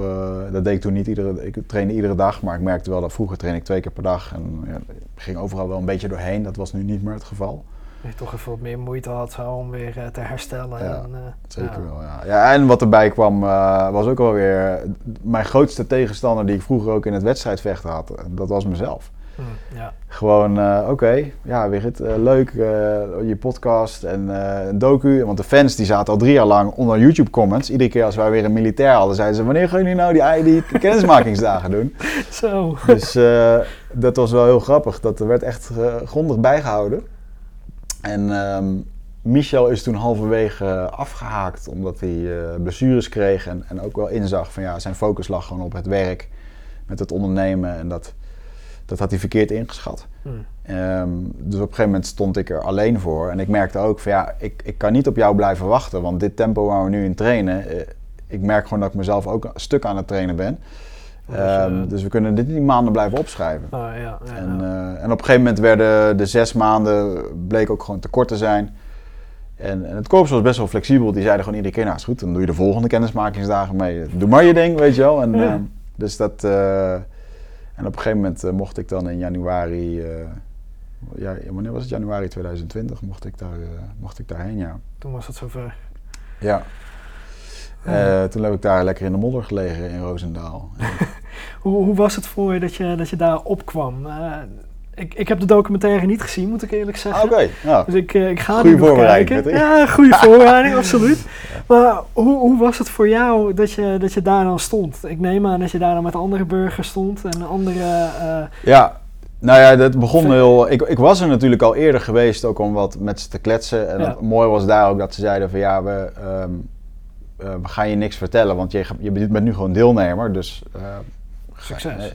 dat deed ik toen niet iedere, ik trainde iedere dag. Maar ik merkte wel dat vroeger trainde ik twee keer per dag. En ja, ik ging overal wel een beetje doorheen. Dat was nu niet meer het geval. Dat je toch even wat meer moeite had zo, om weer eh, te herstellen. Ja, en, eh, Zeker ja. wel, ja. ja. En wat erbij kwam, eh, was ook alweer mijn grootste tegenstander die ik vroeger ook in het wedstrijdvechten had. Dat was mezelf. Hm, ja. Gewoon, oké, ja, Wigert, eh, leuk, je podcast en een docu. Want de fans die zaten al drie jaar lang onder YouTube comments. Iedere keer als wij weer een militair hadden, zeiden ze, wanneer gaan jullie nou die, die kennismakingsdagen doen? Zo. Dus dat was wel heel grappig. Dat er werd echt grondig bijgehouden. En ehm, Michel is toen halverwege eh, afgehaakt omdat hij eh, blessures kreeg en, en ook wel inzag van ja, zijn focus lag gewoon op het werk, met het ondernemen en dat, dat had hij verkeerd ingeschat. Hm. Ehm, dus op een gegeven moment stond ik er alleen voor en ik merkte ook van ja, ik, ik kan niet op jou blijven wachten, want dit tempo waar we nu in trainen, eh, ik merk gewoon dat ik mezelf ook een stuk aan het trainen ben. Dus, Ehm, eh, dus we kunnen dit niet maanden blijven opschrijven. Ah, ja, ja, En, eh, en op een gegeven moment werden de zes maanden, bleek ook gewoon te kort te zijn. En, en het korps was best wel flexibel. Die zeiden gewoon iedere keer, nou is goed, dan doe je de volgende kennismakingsdagen mee. Doe maar je ding, weet je wel. En, Ja. eh, dus dat, en op een gegeven moment mocht ik dan in januari, ja, wanneer was het? Januari 2020 mocht ik, daar, mocht ik daarheen, ja. Toen was het zover. ja. Eh, toen heb ik daar lekker in de modder gelegen in Roosendaal. Hoe, hoe was het voor je dat je, dat je daar opkwam? Eh, ik, ik heb de documentaire niet gezien, moet ik eerlijk Ah, zeggen. Oké, ja. Dus ik, eh, ik ga die nog voorbereiding, kijken. Ja, goede voorbereiding, absoluut. Maar hoe, hoe was het voor jou dat je, dat je daar dan stond? Ik neem aan dat je daar dan met andere burgers stond en andere... Ja, Nou ja, dat begon heel... Ik, ik was er natuurlijk al eerder geweest, ook om wat met ze te kletsen. En Ja. het mooie was daar ook dat ze zeiden van ja, we, ehm, eh, we gaan je niks vertellen, want je, ga- je bent nu gewoon deelnemer. Dus, eh, Succes. eh,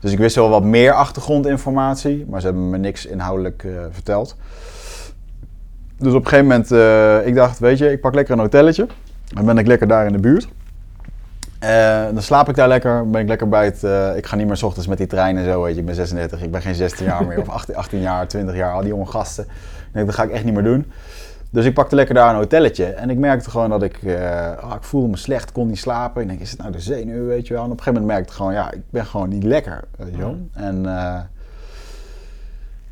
dus ik wist wel wat meer achtergrondinformatie, maar ze hebben me niks inhoudelijk eh, verteld. Dus op een gegeven moment, eh, ik dacht, weet je, ik pak lekker een hotelletje. Dan ben ik lekker daar in de buurt. Eh, dan slaap ik daar lekker, ben ik lekker bij het... eh, ik ga niet meer 's ochtends met die trein en zo, weet je. Ik ben 36, ik ben geen 16 jaar meer. Of 18, 18 jaar, 20 jaar, al die jonge gasten. Ik denk, dat ga ik echt niet meer doen. Dus ik pakte lekker daar een hotelletje. En ik merkte gewoon dat ik... eh, ah, ik voelde me slecht, kon niet slapen. Ik denk, is het nou de zenuw, weet je wel? En op een gegeven moment merkte ik gewoon, ja, ik ben gewoon niet lekker, weet je wel. En... eh,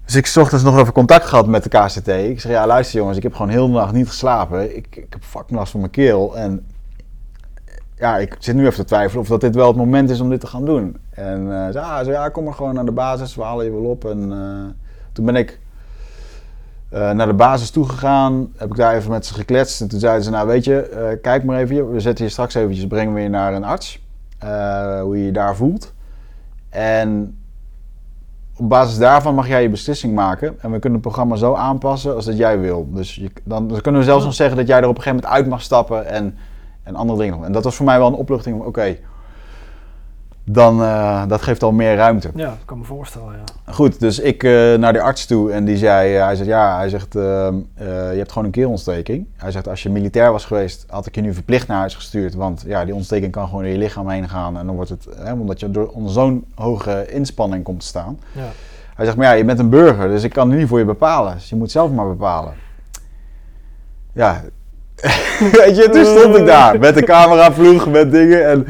dus ik ochtends nog even contact gehad met de KCT. Ik zeg, ja luister jongens, ik heb gewoon heel de nacht niet geslapen. Ik, ik heb fucking last van mijn keel. En ja, ik zit nu even te twijfelen of dat dit wel het moment is om dit te gaan doen. En eh ze, ah, ze, ja, kom maar gewoon naar de basis, we halen je wel op. En toen ben ik eh, naar de basis toegegaan, heb ik daar even met ze gekletst. En toen zeiden ze, nou weet je, eh, kijk maar even hier. We zetten je straks eventjes, brengen we je naar een arts. eh, hoe je je daar voelt. En op basis daarvan mag jij je beslissing maken. En we kunnen het programma zo aanpassen als dat jij wil. Dus je, dan, dan kunnen we zelfs nog zeggen dat jij er op een gegeven moment uit mag stappen en, en andere dingen. En dat was voor mij wel een opluchting oké, dan uh, dat geeft al meer ruimte. Ja, dat kan me voorstellen, ja. Goed, dus ik uh, naar de arts toe en die zei, uh, hij zegt ja, hij zegt uh, je hebt gewoon een keelontsteking. Hij zegt als je militair was geweest, had ik je nu verplicht naar huis gestuurd, want ja, die ontsteking kan gewoon in je lichaam heen gaan en dan wordt het, hè, omdat je door onder zo'n hoge inspanning komt te staan. Ja. Hij zegt, maar ja, je bent een burger, dus ik kan het niet voor je bepalen. Dus je moet zelf maar bepalen. Ja, weet je, toen stond ik daar met de cameravloeg, met dingen. En,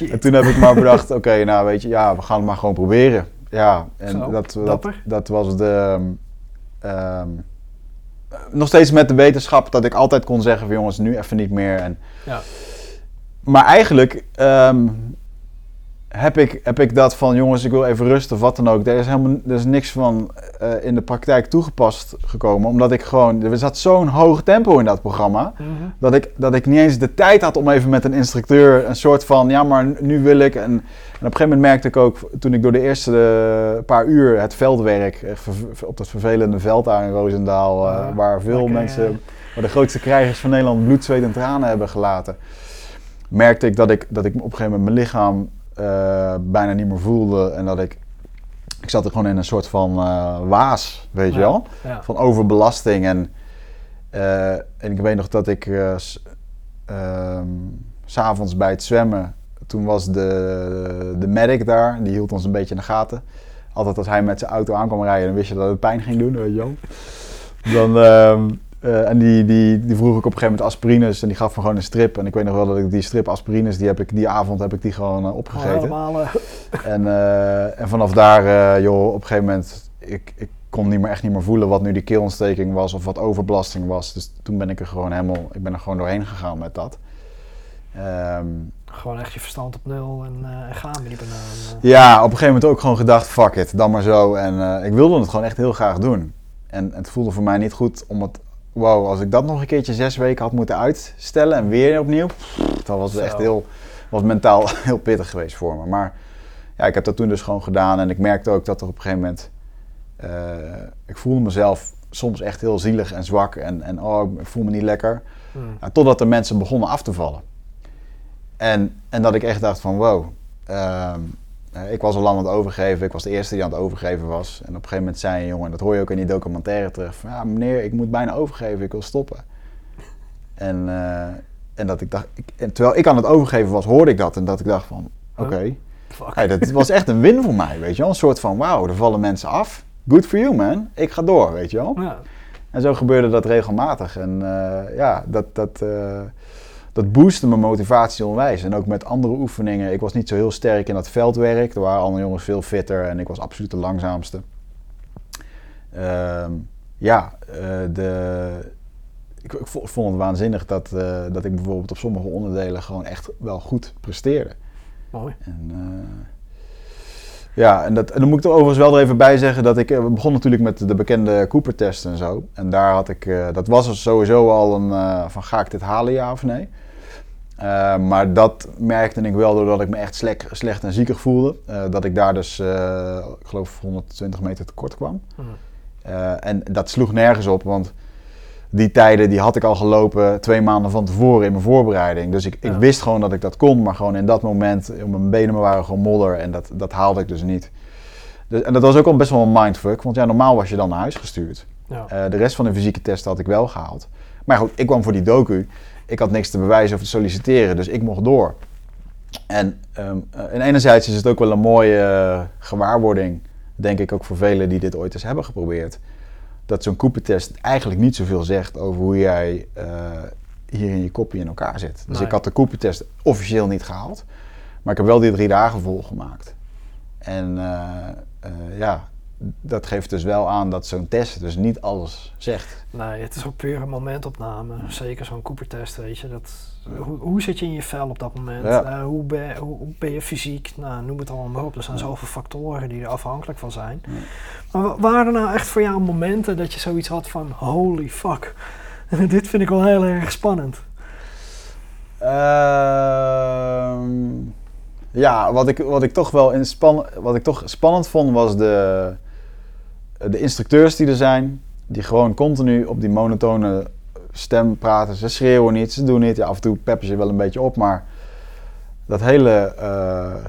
en toen heb ik maar bedacht, oké, okay, nou weet je, ja, we gaan het maar gewoon proberen. Ja, en Zo, dat, dat, dat, was de... Um, nog steeds met de wetenschap dat ik altijd kon zeggen van jongens, nu even niet meer. En, ja. Maar eigenlijk um, heb ik, heb ik dat van jongens, ik wil even rust of wat dan ook. Er is helemaal er is niks van uh, in de praktijk toegepast gekomen. Omdat ik gewoon, er zat zo'n hoog tempo in dat programma. Mm -hmm. dat, ik, dat ik niet eens de tijd had om even met een instructeur een soort van, ja maar nu wil ik. En, en op een gegeven moment merkte ik ook, toen ik door de eerste uh, paar uur het veldwerk op dat vervelende veld daar in Roosendaal. Uh, Ja, waar veel mensen, ja. waar de grootste krijgers van Nederland bloed, zweet en tranen hebben gelaten. Merkte ik dat ik, dat ik op een gegeven moment mijn lichaam uh, bijna niet meer voelde. En dat ik. Ik zat er gewoon in een soort van uh, waas, weet je wel? ja. Van overbelasting. En, uh, en ik weet nog dat ik. S- ehm, s'avonds bij het zwemmen. Toen was de, de medic daar. Die hield ons een beetje in de gaten. Altijd als hij met zijn auto aan kwam rijden, dan wist je dat het pijn ging doen, weet je wel. Dan. Ehm, uh, en die, die, die vroeg ik op een gegeven moment aspirines en die gaf me gewoon een strip. En ik weet nog wel dat ik die strip aspirines, die, heb ik, die avond heb ik die gewoon uh, opgegeten. eh, En, uh, en vanaf daar, joh, op een gegeven moment, ik, ik kon niet meer, echt niet meer voelen wat nu die keelontsteking was of wat overbelasting was. Dus toen ben ik er gewoon helemaal, ik ben er gewoon doorheen gegaan met dat. Um, gewoon echt je verstand op nul en, uh, en gaan met die banaan. ja, op een gegeven moment ook gewoon gedacht, fuck it, dan maar zo. En ik wilde het gewoon echt heel graag doen. En het voelde voor mij niet goed om het wow, als ik dat nog een keertje zes weken had moeten uitstellen en weer opnieuw, dan was het echt heel, was mentaal heel pittig geweest voor me. Maar ja, ik heb dat toen dus gewoon gedaan en ik merkte ook dat er op een gegeven moment, uh, ik voelde mezelf soms echt heel zielig en zwak en, en oh, ik voel me niet lekker. Hmm. Ja, totdat de mensen begonnen af te vallen. En, en dat ik echt dacht van wow, um, uh, ik was al lang aan het overgeven. Ik was de eerste die aan het overgeven was. En op een gegeven moment zei een jongen, dat hoor je ook in die documentaire terug. Van, ja, meneer, ik moet bijna overgeven, ik wil stoppen. En, uh, en dat ik dacht, ik, en terwijl ik aan het overgeven was, hoorde ik dat. En dat ik dacht van, oké. Okay. Fuck. Hey, dat was echt een win voor mij, weet je wel. Een soort van, wauw, er vallen mensen af. Good for you, man. Ik ga door, weet je wel. Ja. En zo gebeurde dat regelmatig. En uh, ja, dat... dat dat boostte mijn motivatie onwijs. En ook met andere oefeningen. Ik was niet zo heel sterk in dat veldwerk. Er waren andere jongens veel fitter en ik was absoluut de langzaamste. Uh, ja, uh, de, ik, ik, vond het waanzinnig dat, uh, dat ik bijvoorbeeld op sommige onderdelen gewoon echt wel goed presteerde. Mooi. En, eh, ja, en, dat, en dan moet ik er overigens wel er even bij zeggen dat ik... We begonnen natuurlijk met de bekende Cooper-test en zo. En daar had ik... dat was er sowieso al een... van ga ik dit halen, ja of nee? Eh, maar dat merkte ik wel doordat ik me echt slecht, slecht en ziekig voelde. Eh, dat ik daar dus, eh, ik geloof, 120 meter tekort kwam. Hmm. En dat sloeg nergens op, want die tijden die had ik al gelopen twee maanden van tevoren in mijn voorbereiding. Dus ik, ik Ja. wist gewoon dat ik dat kon, maar gewoon in dat moment, mijn benen waren gewoon modder en dat, dat haalde ik dus niet. Dus, en dat was ook al best wel een mindfuck, want ja, normaal was je dan naar huis gestuurd. Ja. De rest van de fysieke testen had ik wel gehaald. Maar goed, ik kwam voor die docu. Ik had niks te bewijzen of te solliciteren, dus ik mocht door. En eh, en enerzijds is het ook wel een mooie eh, gewaarwording, denk ik ook voor velen die dit ooit eens hebben geprobeerd. Dat zo'n Cooper-test eigenlijk niet zoveel zegt over hoe jij eh, hier in je kopje in elkaar zit. Dus Nee. ik had de Cooper-test officieel niet gehaald, maar ik heb wel die drie dagen volgemaakt. En ja, dat geeft dus wel aan dat zo'n test dus niet alles zegt. Nee, het is ook puur een momentopname. Zeker zo'n Cooper-test, weet je. Dat, hoe, hoe zit je in je vel op dat moment? Ja. Eh, hoe, ben, hoe, hoe ben je fysiek? Nou, noem het allemaal maar op. Er zijn zoveel factoren die er afhankelijk van zijn. Ja. Maar wa- waren er nou echt voor jou momenten dat je zoiets had van... Holy fuck. Dit vind ik wel heel erg spannend. Ehm, ja, wat ik, wat ik toch wel in span, wat ik toch spannend vond was de, de instructeurs die er zijn. Die gewoon continu op die monotone stem praten. Ze schreeuwen niet, ze doen niet. Ja, af en toe peppen ze wel een beetje op, maar dat hele, eh,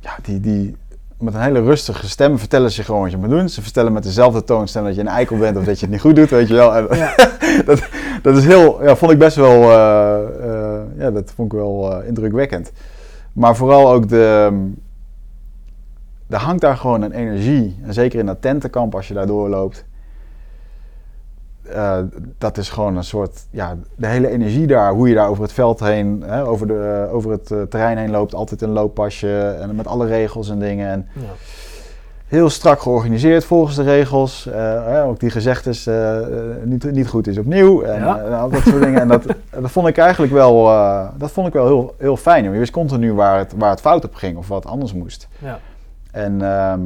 ja, die, die, met een hele rustige stem vertellen ze gewoon wat je moet doen. Ze vertellen met dezelfde toonstem dat je een eikel bent of dat je het niet goed doet, weet je wel. En, Ja. dat, dat is heel, ja, vond ik best wel, eh, eh, ja, dat vond ik wel eh, indrukwekkend. Maar vooral ook de, er hangt daar gewoon een energie. En zeker in dat tentenkamp als je daar doorloopt. eh, dat is gewoon een soort, ja, de hele energie daar, hoe je daar over het veld heen, hè, over, de, eh, over het eh, terrein heen loopt, altijd een looppasje en met alle regels en dingen. En Ja. heel strak georganiseerd volgens de regels. ook die gezegd is, eh, niet, niet goed is opnieuw. En Ja. al dat soort dingen. En dat, dat vond ik eigenlijk wel, dat vond ik wel heel, heel fijn. Je wist continu waar het, waar het fout op ging of wat anders moest. Ja. En ehm,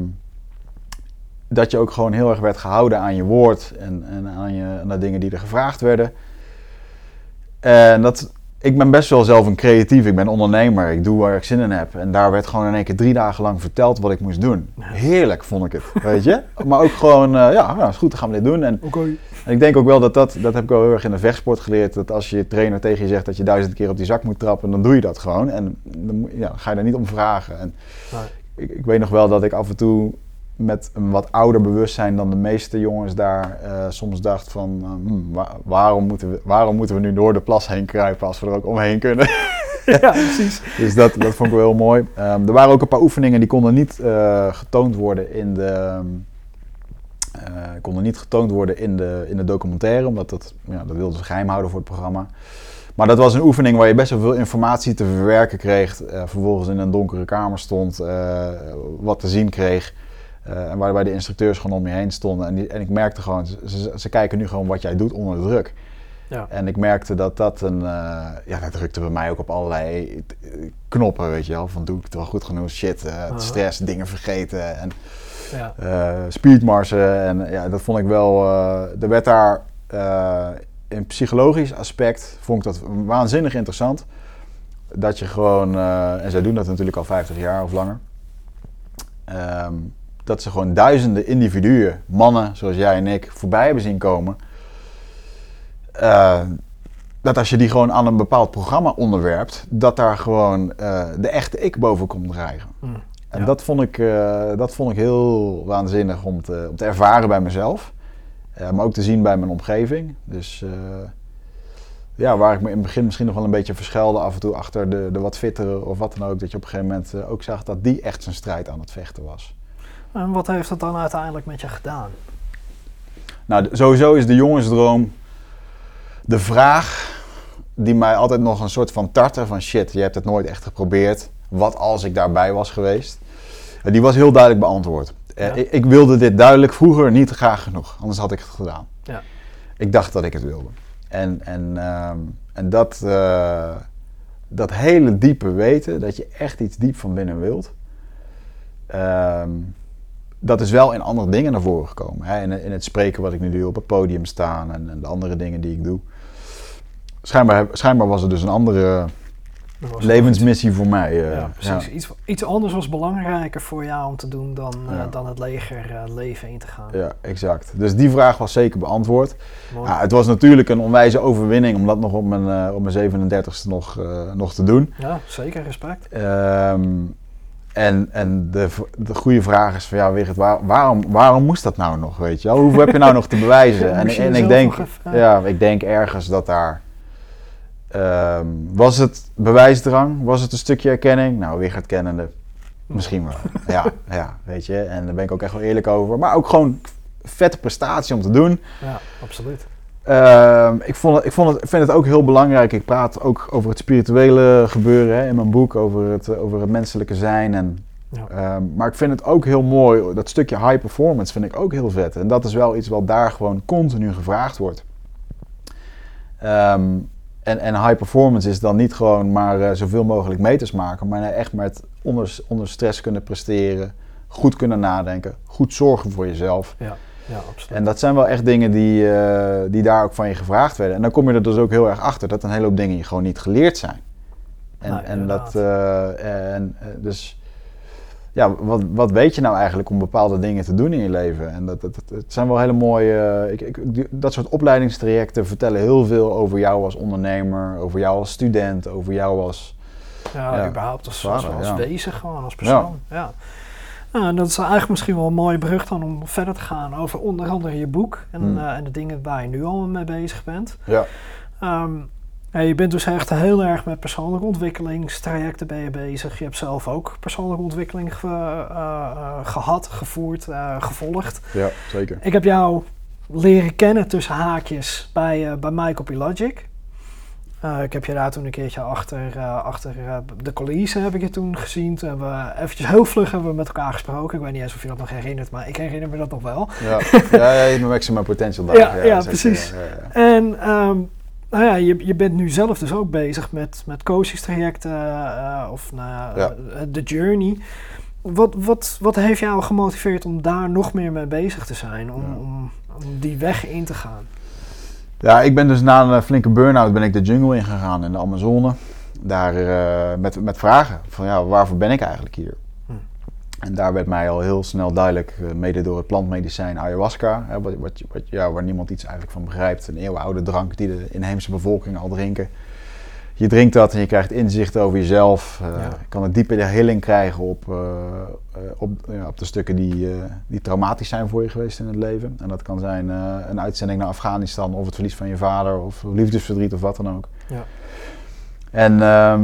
dat je ook gewoon heel erg werd gehouden aan je woord en, en aan, je, aan de dingen die er gevraagd werden. En dat, ik ben best wel zelf een creatief, ik ben ondernemer, ik doe waar ik zin in heb. En daar werd gewoon in één keer drie dagen lang verteld wat ik moest doen. Heerlijk vond ik het, weet je. Maar ook gewoon, eh, ja, nou, is goed, dan gaan we dit doen. En, ik denk ook wel dat dat, dat heb ik wel heel erg in de vechtsport geleerd, dat als je trainer tegen je zegt dat je duizend keer op die zak moet trappen, dan doe je dat gewoon. En dan, ja, ga je daar niet om vragen. En, Nee. Ik, ik weet nog wel dat ik af en toe met een wat ouder bewustzijn dan de meeste jongens daar eh, soms dacht van eh, hmm, wa- waarom, moeten we, waarom moeten we nu door de plas heen kruipen als we er ook omheen kunnen. ja, precies. dus dat, dat vond ik wel heel mooi. Ehm, er waren ook een paar oefeningen die konden niet eh, getoond worden in de konden niet getoond worden in de, in de documentaire, omdat dat, ja, dat wilden ze geheim houden voor het programma. Maar dat was een oefening waar je best wel veel informatie te verwerken kreeg. eh, vervolgens in een donkere kamer stond, eh, wat te zien kreeg. eh, en waarbij de instructeurs gewoon om je heen stonden. En, die, en ik merkte gewoon, ze, ze, kijken nu gewoon wat jij doet onder druk. Ja. En ik merkte dat dat een, ja, dat drukte bij mij ook op allerlei knoppen, weet je wel. Van doe ik het wel goed genoeg, shit, Aha. stress, dingen vergeten. En Ja. speedmarsen. En ja, dat vond ik wel. er werd daar in psychologisch aspect vond ik dat waanzinnig interessant. Dat je gewoon, eh, en zij doen dat natuurlijk al 50 jaar of langer. ehm, dat ze gewoon duizenden individuen, mannen zoals jij en ik, voorbij hebben zien komen. Eh, dat als je die gewoon aan een bepaald programma onderwerpt, dat daar gewoon eh, de echte ik boven komt drijven. Hm. En Ja. dat, vond ik, dat vond ik heel waanzinnig om te, om te ervaren bij mezelf. Eh, maar ook te zien bij mijn omgeving. Dus eh, ja, waar ik me in het begin misschien nog wel een beetje verschuilde af en toe achter de, de wat fittere of wat dan ook. Dat je op een gegeven moment eh, ook zag dat die echt zijn strijd aan het vechten was. En wat heeft dat dan uiteindelijk met je gedaan? Nou, sowieso is de jongensdroom de vraag die mij altijd nog een soort van tartte van shit, je hebt het nooit echt geprobeerd. Wat als ik daarbij was geweest? Die was heel duidelijk beantwoord. Eh, Ja. ik, ik wilde dit duidelijk vroeger niet graag genoeg, anders had ik het gedaan. Ja. Ik dacht dat ik het wilde. En, en, ehm, en dat, eh, dat hele diepe weten, dat je echt iets diep van binnen wilt, ehm, dat is wel in andere dingen naar voren gekomen. Hè? In, in het spreken wat ik nu doe, op het podium staan en, en de andere dingen die ik doe. schijnbaar, schijnbaar was het dus een andere levensmissie voor mij. eh, Ja, precies. Iets, iets anders was belangrijker voor jou om te doen dan, eh, Ja. dan het leger eh, leven in te gaan. Ja, exact. Dus die vraag was zeker beantwoord. Ja, het was natuurlijk een onwijze overwinning om dat nog op mijn, op mijn 37ste nog, nog te doen. Ja, zeker respect. Ehm, en en de, de goede vraag is van ja, Wigert, waar, waarom, waarom moest dat nou nog, weet je wel? Hoeveel heb je nou nog te bewijzen? En, en ik denk, ja, ik denk ergens dat daar... ehm, was het bewijsdrang? Was het een stukje erkenning? Nou, Wigert kennende, misschien wel. Ja, ja, weet je. En daar ben ik ook echt wel eerlijk over. Maar ook gewoon vette prestatie om te doen. Ja, absoluut. Ehm, ik, vond het, ik, vond het, ik vind het ook heel belangrijk. Ik praat ook over het spirituele gebeuren hè, in mijn boek, over het, over het menselijke zijn. En, Ja. ehm, maar ik vind het ook heel mooi, dat stukje high performance vind ik ook heel vet. En dat is wel iets wat daar gewoon continu gevraagd wordt. Ehm, en, en high performance is dan niet gewoon maar eh, zoveel mogelijk meters maken, maar echt met onder, onder stress kunnen presteren, goed kunnen nadenken, goed zorgen voor jezelf. Ja, ja absoluut. En dat zijn wel echt dingen die, eh, die daar ook van je gevraagd werden. En dan kom je er dus ook heel erg achter dat een hele hoop dingen je gewoon niet geleerd zijn. En, Nou, en dat, eh, en, dus ja, wat, wat weet je nou eigenlijk om bepaalde dingen te doen in je leven? En dat, het zijn wel hele mooie, eh, ik, ik, die- dat soort opleidingstrajecten vertellen heel veel over jou als ondernemer, over jou als student, over jou als... ja, ja, überhaupt als, als, als ja. wezen gewoon, als persoon. Ja. Nou, dat is eigenlijk misschien wel een mooie brug dan om verder te gaan over onder andere je boek en, Hmm. eh, en de dingen waar je nu al mee bezig bent. Ja, Ehm, ja, je bent dus echt heel erg met persoonlijke ontwikkelingstrajecten ben je bezig. Je hebt zelf ook persoonlijke ontwikkeling ge- eh, eh, gehad, gevoerd, eh, gevolgd. ja zeker. Ik heb jou leren kennen tussen haakjes bij, eh bij Michael Pilogic. Ik heb je daar toen een keertje achter, achter de coulissen heb ik je toen gezien. Toen hebben we eventjes heel vlug hebben we met elkaar gesproken. Ik weet niet eens of je dat nog herinnert, maar ik herinner me dat nog wel. Ja, ja, ja, mijn maximum potential daar. Ja, ja, precies. En ehm, nou ja, je, je bent nu zelf dus ook bezig met, met coachingstrajecten eh, of nou ja, eh, de journey. Wat, wat, wat heeft jou gemotiveerd om daar nog meer mee bezig te zijn? Om, Ja. om, om die weg in te gaan? Ja, ik ben dus na een flinke burn-out ben ik de jungle ingegaan in de Amazone. Daar eh, met, met vragen van ja, waarvoor ben ik eigenlijk hier? En daar werd mij al heel snel duidelijk, eh, mede door het plantmedicijn ayahuasca, hè, wat, wat, wat, ja, waar niemand iets eigenlijk van begrijpt. Een eeuwenoude drank die de inheemse bevolking al drinken. Je drinkt dat en je krijgt inzicht over jezelf. eh, Ja. Je kan een diepe healing krijgen op, eh, op, ja, op de stukken die, die traumatisch zijn voor je geweest in het leven. En dat kan zijn een uitzending naar Afghanistan of het verlies van je vader of liefdesverdriet of wat dan ook. Ja. En ehm,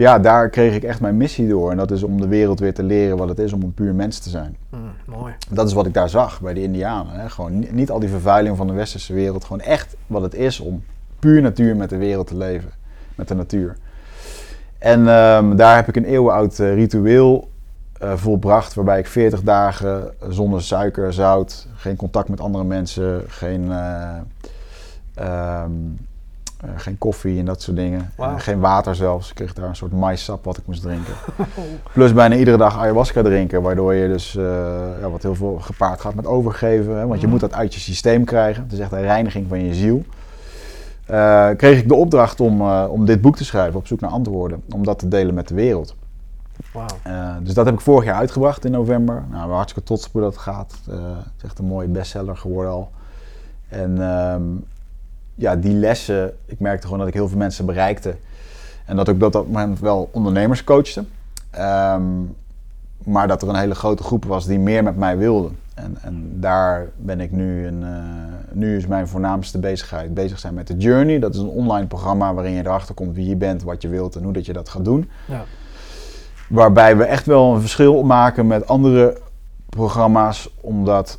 ja, daar kreeg ik echt mijn missie door. En dat is om de wereld weer te leren wat het is om een puur mens te zijn. Hm, mooi. Dat is wat ik daar zag bij de Indianen. Hè. Gewoon niet, niet al die vervuiling van de westerse wereld. Gewoon echt wat het is om puur natuur met de wereld te leven. Met de natuur. En ehm, daar heb ik een eeuwenoud eh, ritueel eh, volbracht. Waarbij ik 40 dagen zonder suiker, zout, geen contact met andere mensen, geen, eh, ehm, eh, geen koffie en dat soort dingen. Geen water zelfs. Ik kreeg daar een soort maïssap wat ik moest drinken. Plus bijna iedere dag ayahuasca drinken, waardoor je dus, eh, ja, wat heel veel gepaard gaat met overgeven. Hè, want je Mhm. moet dat uit je systeem krijgen. Het is echt een reiniging van je ziel. Eh, kreeg ik de opdracht om, om dit boek te schrijven, op zoek naar antwoorden. Om dat te delen met de wereld. Dus dat heb ik vorig jaar uitgebracht in november. Nou, ben hartstikke trots op hoe dat gaat. Het is echt een mooie bestseller geworden al. En ehm, ja, die lessen, ik merkte gewoon dat ik heel veel mensen bereikte. En dat ik op dat moment wel ondernemers coachte. Ehm, maar dat er een hele grote groep was die meer met mij wilde. En, en daar ben ik nu, een, eh, nu is mijn voornaamste bezigheid bezig zijn met de Journey. Dat is een online programma waarin je erachter komt wie je bent, wat je wilt en hoe dat je dat gaat doen. Ja. Waarbij we echt wel een verschil maken met andere programma's, omdat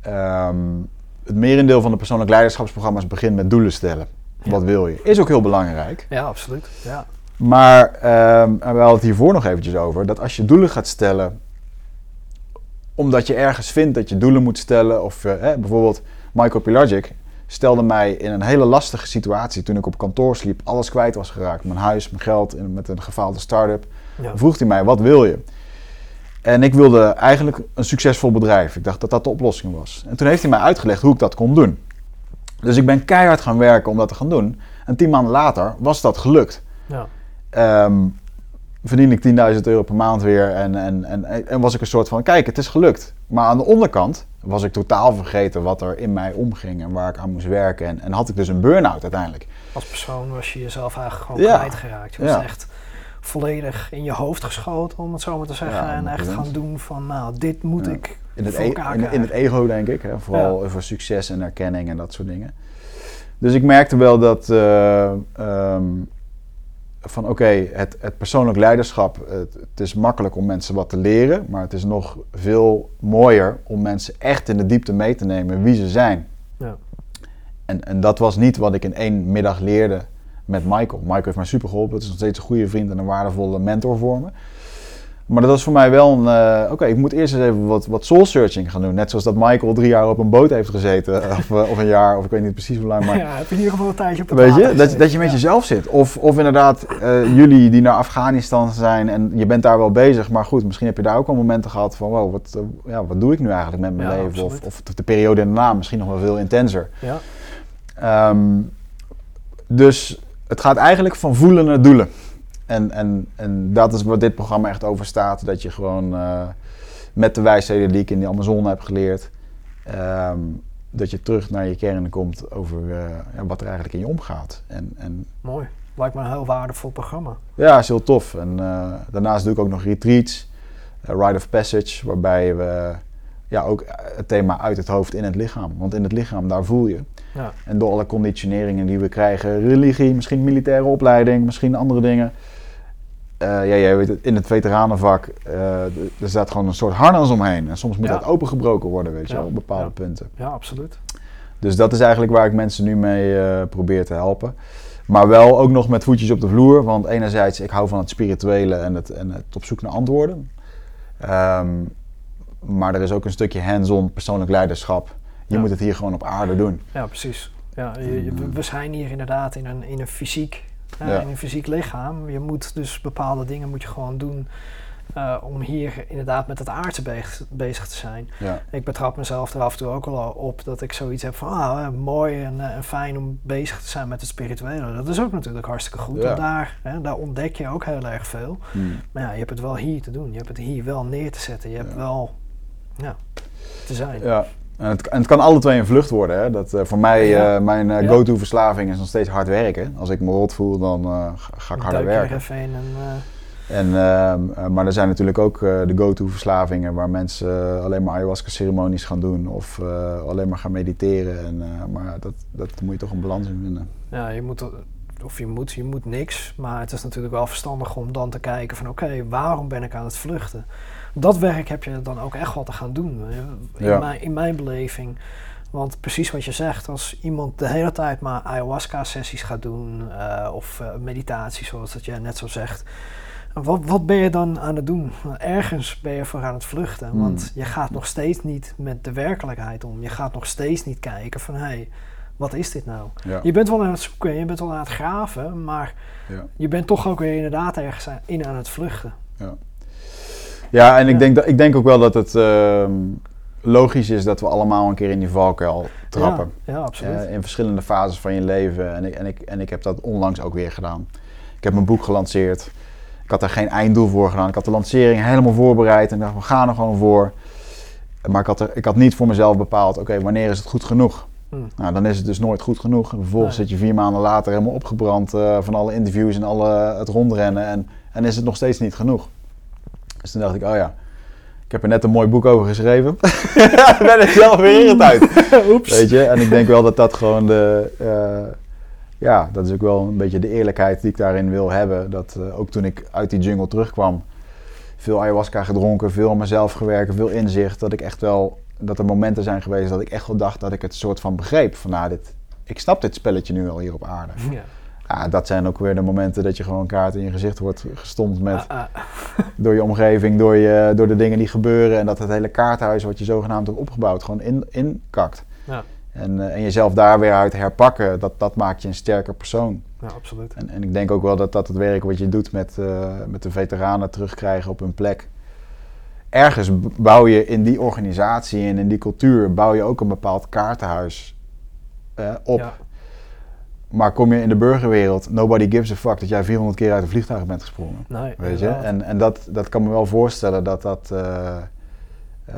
ehm, het merendeel van de persoonlijk leiderschapsprogramma's begint met doelen stellen. Ja. Wat wil je? Is ook heel belangrijk. ja, absoluut. Ja. Maar ehm, en we hadden het hiervoor nog eventjes over, dat als je doelen gaat stellen, omdat je ergens vindt dat je doelen moet stellen, of eh, hè, bijvoorbeeld Michael Pilagic stelde mij in een hele lastige situatie toen ik op kantoor sliep, alles kwijt was geraakt, mijn huis, mijn geld, met een gefaalde start-up. Ja. vroeg hij mij, wat wil je? En ik wilde eigenlijk een succesvol bedrijf. Ik dacht dat dat de oplossing was. En toen heeft hij mij uitgelegd hoe ik dat kon doen. Dus ik ben keihard gaan werken om dat te gaan doen. En tien maanden later was dat gelukt. Ja. Ehm verdien ik 10.000 euro per maand weer en, en, en, en was ik een soort van, kijk, het is gelukt. Maar aan de onderkant was ik totaal vergeten wat er in mij omging en waar ik aan moest werken. En, en had ik dus een burn-out uiteindelijk. Als persoon was je jezelf eigenlijk gewoon Ja. kwijtgeraakt. Je was Ja. echt volledig in je hoofd geschoten, om het zo maar te zeggen. Ja, en echt 100%. gaan doen van, nou, dit moet Ja. ik In het, e- in, in het ego, denk ik. Hè? Vooral voor succes en erkenning en dat soort dingen. Dus ik merkte wel dat eh, ehm, van oké, het, het persoonlijk leiderschap, het, het is makkelijk om mensen wat te leren, maar het is nog veel mooier om mensen echt in de diepte mee te nemen wie ze zijn. Ja. En, en dat was niet wat ik in één middag leerde met Michael. Michael heeft mij super geholpen. Het is nog steeds een goede vriend en een waardevolle mentor voor me. Maar dat was voor mij wel een... eh, Oké, ik moet eerst eens even wat, wat soul searching gaan doen. Net zoals dat Michael drie jaar op een boot heeft gezeten. Of, eh, of een jaar, of ik weet niet precies hoe lang. Maar ja, heb je in ieder geval een tijdje op het Weet je, dat, dat je met Ja. jezelf zit. Of, of inderdaad, eh, jullie die naar Afghanistan zijn en je bent daar wel bezig. Maar goed, misschien heb je daar ook al momenten gehad van... Wow, wat, ja, wat doe ik nu eigenlijk met mijn Ja, leven? Of, absoluut. of de periode daarna misschien nog wel veel intenser. Ja, Ehm, dus het gaat eigenlijk van voelen naar doelen. En, en, en dat is wat dit programma echt over staat. Dat je gewoon eh, met de wijsheden die ik in de Amazone heb geleerd... ehm, dat je terug naar je kern komt over eh, wat er eigenlijk in je omgaat. En, en mooi. Lijkt me een heel waardevol programma. ja, is heel tof. En eh, daarnaast doe ik ook nog retreats, Rite of Passage, waarbij we ja, ook het thema uit het hoofd in het lichaam. Want in het lichaam, daar voel je. Ja. En door alle conditioneringen die we krijgen, religie, misschien militaire opleiding, misschien andere dingen. Eh, ja, jij weet het, in het veteranenvak, eh, er staat gewoon een soort harnas omheen. En soms moet Ja. dat opengebroken worden, weet je wel, op bepaalde punten. ja, absoluut. Dus dat is eigenlijk waar ik mensen nu mee eh, probeer te helpen. Maar wel ook nog met voetjes op de vloer. Want enerzijds, ik hou van het spirituele en het, en het op zoek naar antwoorden. Ehm, maar er is ook een stukje hands-on persoonlijk leiderschap. Je Ja. moet het hier gewoon op aarde doen. Ja, precies. Ja, je, je- we- zijn hier inderdaad in een, in een fysiek, eh, in een fysiek lichaam. Je moet dus bepaalde dingen moet je gewoon doen eh, om hier inderdaad met het aardse bezig, bezig te zijn. Ja, Ik betrap mezelf er af en toe ook al op dat ik zoiets heb van ah, eh, mooi en, en fijn om bezig te zijn met het spirituele. Dat is ook natuurlijk hartstikke goed. Ja. Daar, hè, daar ontdek je ook heel erg veel. Hmm. Maar ja, je hebt het wel hier te doen. Je hebt het hier wel neer te zetten. Je hebt wel ja, te zijn. ja. En het, en het kan alle twee een vlucht worden. Hè? Dat, eh, voor mij, Ja. eh, mijn eh, Ja. go-to verslaving is nog steeds hard werken. Als ik me rot voel, dan ga, ik harder Duik er werken. even en En, ehm, eh, maar er zijn natuurlijk ook de go-to verslavingen waar mensen alleen maar ayahuasca ceremonies gaan doen of alleen maar gaan mediteren. En, maar dat, dat moet je toch een balans in vinden. Ja, je moet, of je moet, je moet niks, maar het is natuurlijk wel verstandig om dan te kijken van oké, waarom ben ik aan het vluchten? Dat werk heb je dan ook echt wel te gaan doen, in, Ja. mijn, in mijn beleving. Want precies wat je zegt, als iemand de hele tijd maar ayahuasca-sessies gaat doen eh, of eh, meditatie, zoals dat jij net zo zegt. Wat, wat ben je dan aan het doen? Ergens ben je voor aan het vluchten, Hmm. want je gaat nog steeds niet met de werkelijkheid om. Je gaat nog steeds niet kijken van hé, hey, wat is dit nou? Ja. Je bent wel aan het zoeken, je bent wel aan het graven, maar Ja. je bent toch ook weer inderdaad ergens in aan het vluchten. Ja, en ik, Ja. denk dat, ik denk ook wel dat het ehm, logisch is dat we allemaal een keer in die valkuil trappen. Ja, ja absoluut. Eh, in verschillende fases van je leven. En ik, en, ik, en ik heb dat onlangs ook weer gedaan. Ik heb mijn boek gelanceerd. Ik had daar geen einddoel voor gedaan. Ik had de lancering helemaal voorbereid en dacht, we gaan er gewoon voor. Maar ik had, er, ik had niet voor mezelf bepaald, oké, wanneer is het goed genoeg? Hm. Nou, dan is het dus nooit goed genoeg. En vervolgens Nee. zit je vier maanden later helemaal opgebrand eh, van alle interviews en alle, het rondrennen. En, en is het nog steeds niet genoeg. Dus toen dacht ik, oh ja, ik heb er net een mooi boek over geschreven. Ben ik zelf weer irritant uit. Oeps. Weet je, en ik denk wel dat dat gewoon de. eh, ja, dat is ook wel een beetje de eerlijkheid die ik daarin wil hebben. Dat eh, ook toen ik uit die jungle terugkwam, veel ayahuasca gedronken, veel aan mezelf gewerkt, veel inzicht. Dat ik echt wel. Dat er momenten zijn geweest dat ik echt wel dacht dat ik het soort van begreep. Van nou, dit, ik snap dit spelletje nu al hier op aarde. Ja. Ja, dat zijn ook weer de momenten dat je gewoon kaart in je gezicht wordt gestompt met Ah, ah. Door je omgeving, door, je, door de dingen die gebeuren. En dat het hele kaarthuis wat je zogenaamd hebt opgebouwd gewoon in, inkakt. Ja. En, eh, en jezelf daar weer uit herpakken, dat, dat maakt je een sterker persoon. ja, absoluut. En, en ik denk ook wel dat dat het werk wat je doet met, eh, met de veteranen terugkrijgen op hun plek. Ergens bouw je in die organisatie en in die cultuur, bouw je ook een bepaald kaartenhuis eh, op. Ja. Maar kom je in de burgerwereld, nobody gives a fuck dat jij 400 keer uit een vliegtuig bent gesprongen. Nee, Weet je? En, en dat, dat kan me wel voorstellen dat dat. eh, eh,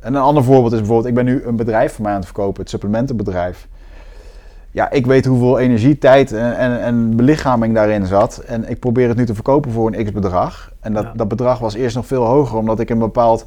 en een ander voorbeeld is bijvoorbeeld, ik ben nu een bedrijf van mij aan het verkopen, het supplementenbedrijf. Ja, ik weet hoeveel energie, tijd en, en, en belichaming daarin zat. En ik probeer het nu te verkopen voor een x bedrag. En dat, Ja. dat bedrag was eerst nog veel hoger, omdat ik een bepaald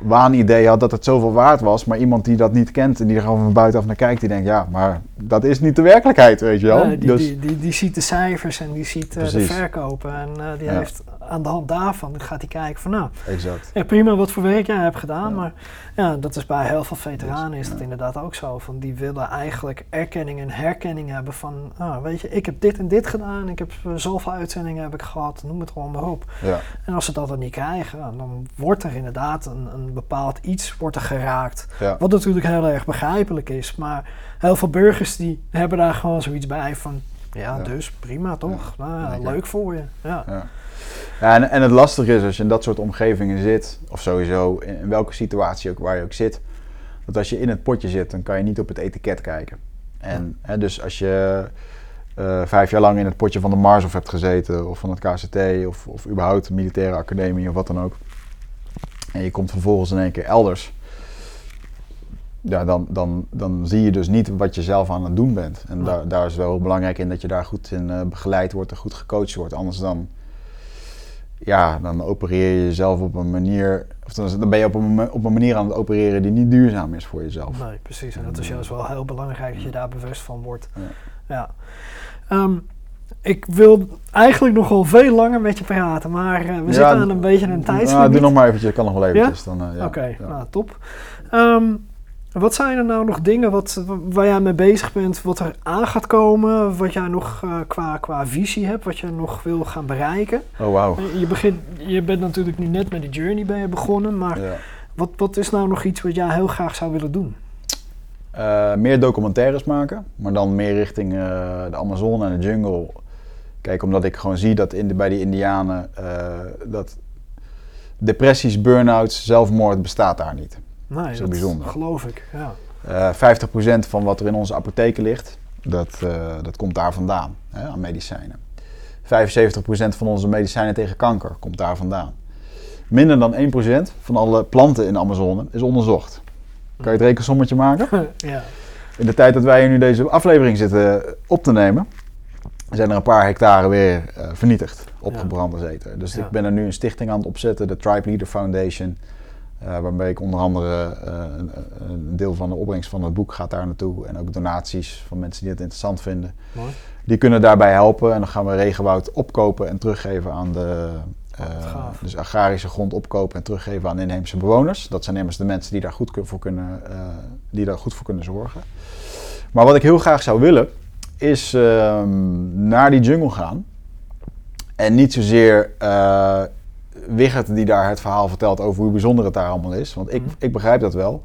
waanidee had dat het zoveel waard was. Maar iemand die dat niet kent en die er gewoon van buitenaf naar kijkt, die denkt, ja, maar dat is niet de werkelijkheid, weet je wel. Die, dus, die, die, die ziet de cijfers en die ziet eh, de verkopen. En eh, die Ja. heeft aan de hand daarvan gaat hij kijken van nou, exact. ja, prima wat voor werk jij hebt gedaan. Ja. Maar ja, dat is bij heel veel veteranen is dat inderdaad ook zo. Van die willen eigenlijk erkenning en herkenning hebben van ah, weet je, ik heb dit en dit gedaan. Ik heb eh, zoveel uitzendingen heb ik gehad, noem het gewoon maar op. Ja, En als ze dat dan niet krijgen, ja, dan wordt er inderdaad een, een bepaald iets wordt er geraakt. Wat natuurlijk heel erg begrijpelijk is. Maar heel veel burgers die hebben daar gewoon zoiets bij van... Ja, dus prima toch? Nou, leuk voor je. Ja. Ja. En, en het lastige is als je in dat soort omgevingen zit, of sowieso in, in welke situatie ook waar je ook zit, dat als je in het potje zit, dan kan je niet op het etiket kijken. En hè, dus als je eh, vijf jaar lang in het potje van de Mars of hebt gezeten, of van het KCT, of, of überhaupt de militaire academie of wat dan ook, en je komt vervolgens in één keer elders, ja, dan, dan, dan zie je dus niet wat je zelf aan het doen bent. En daar, daar is wel heel belangrijk in dat je daar goed in eh, begeleid wordt en goed gecoacht wordt. Anders dan, ja, dan opereer je jezelf op een manier, of dan, ben je op een, op een manier aan het opereren die niet duurzaam is voor jezelf. Nee, precies. En dat is juist wel heel belangrijk dat je daar bewust van wordt. Ja. Ja. Ehm, ik wil eigenlijk nog wel veel langer met je praten, maar eh, we Ja, zitten aan een beetje een Ja, tijdslimiet. doe nog maar eventjes, kan nog wel eventjes. Dan, eh, ja, Oké, ja. nou top. Ehm, wat zijn er nou nog dingen wat, waar jij mee bezig bent, wat er aan gaat komen, wat jij nog eh, qua, qua visie hebt, wat je nog wil gaan bereiken? Oh, wauw. Eh, Je, begint, je bent natuurlijk nu net met de journey ben je begonnen, maar Ja. wat, wat is nou nog iets wat jij heel graag zou willen doen? Eh, meer documentaires maken, maar dan meer richting eh, de Amazone en de jungle. Kijk, omdat ik gewoon zie dat in de, bij die Indianen dat depressies, burn-outs, zelfmoord bestaat daar niet. Nee, Zo dat bijzonder. geloof ik. Ja. Eh 50% van wat er in onze apotheken ligt, dat, eh, dat komt daar vandaan, hè, aan medicijnen. 75% van onze medicijnen tegen kanker komt daar vandaan. Minder dan 1% van alle planten in de Amazone is onderzocht. Kan je het rekensommetje maken? ja. In de tijd dat wij hier nu deze aflevering zitten op te nemen, zijn er een paar hectare weer eh, vernietigd, opgebrand en eten. Dus Ja. ik ben er nu een stichting aan het opzetten, de Tribe Leader Foundation. Eh, waarbij ik onder andere eh, een, een deel van de opbrengst van het boek gaat daar naartoe. En ook donaties van mensen die het interessant vinden. Mooi. Die kunnen daarbij helpen. En dan gaan we regenwoud opkopen en teruggeven aan de. eh, dus agrarische grond opkopen en teruggeven aan inheemse bewoners. Dat zijn immers de mensen die daar goed voor kunnen, die daar goed voor kunnen zorgen. Maar wat ik heel graag zou willen, is ehm, naar die jungle gaan. En niet zozeer Wigert die daar het verhaal vertelt over hoe bijzonder het daar allemaal is. Want ik, Mhm. ik begrijp dat wel.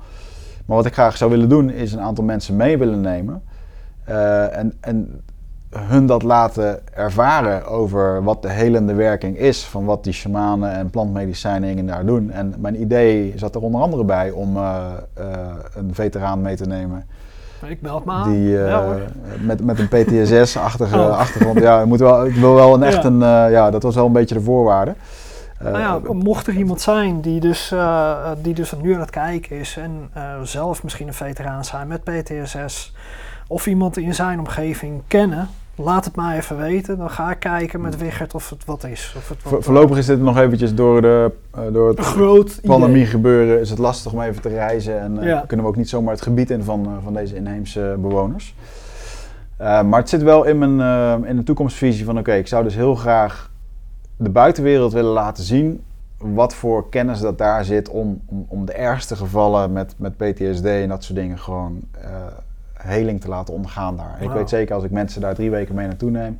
Maar wat ik graag zou willen doen, is een aantal mensen mee willen nemen. eh, en, en hun dat laten ervaren over wat de helende werking is van wat die shamanen en plantmedicijnen daar doen. En mijn idee zat er onder andere bij om eh, eh, een veteraan mee te nemen Ik meld me aan. die, ja, met, met een PTSS-achtige Oh. achtergrond. Ja, moet wel, ik wil wel een echt Ja. een, ja, dat was wel een beetje de voorwaarde. Eh, Nou ja, mocht er iemand zijn die dus, eh, eh, die dus nu aan het kijken is en eh, zelf misschien een veteraan zijn met PTSS of iemand in zijn omgeving kennen, laat het maar even weten. Dan ga ik kijken met Wigert of het wat is. Of het wat, voorlopig is dit nog eventjes door, de, eh, door het groot idee. pandemie gebeuren is het lastig om even te reizen en eh, kunnen we ook niet zomaar het gebied in van, eh, van deze inheemse bewoners. Eh, maar het zit wel in mijn eh, in de toekomstvisie van oké, ik zou dus heel graag de buitenwereld willen laten zien wat voor kennis dat daar zit om, om, om de ergste gevallen met, met PTSD en dat soort dingen gewoon eh, heling te laten ondergaan daar. Ik weet zeker als ik mensen daar drie weken mee naartoe neem,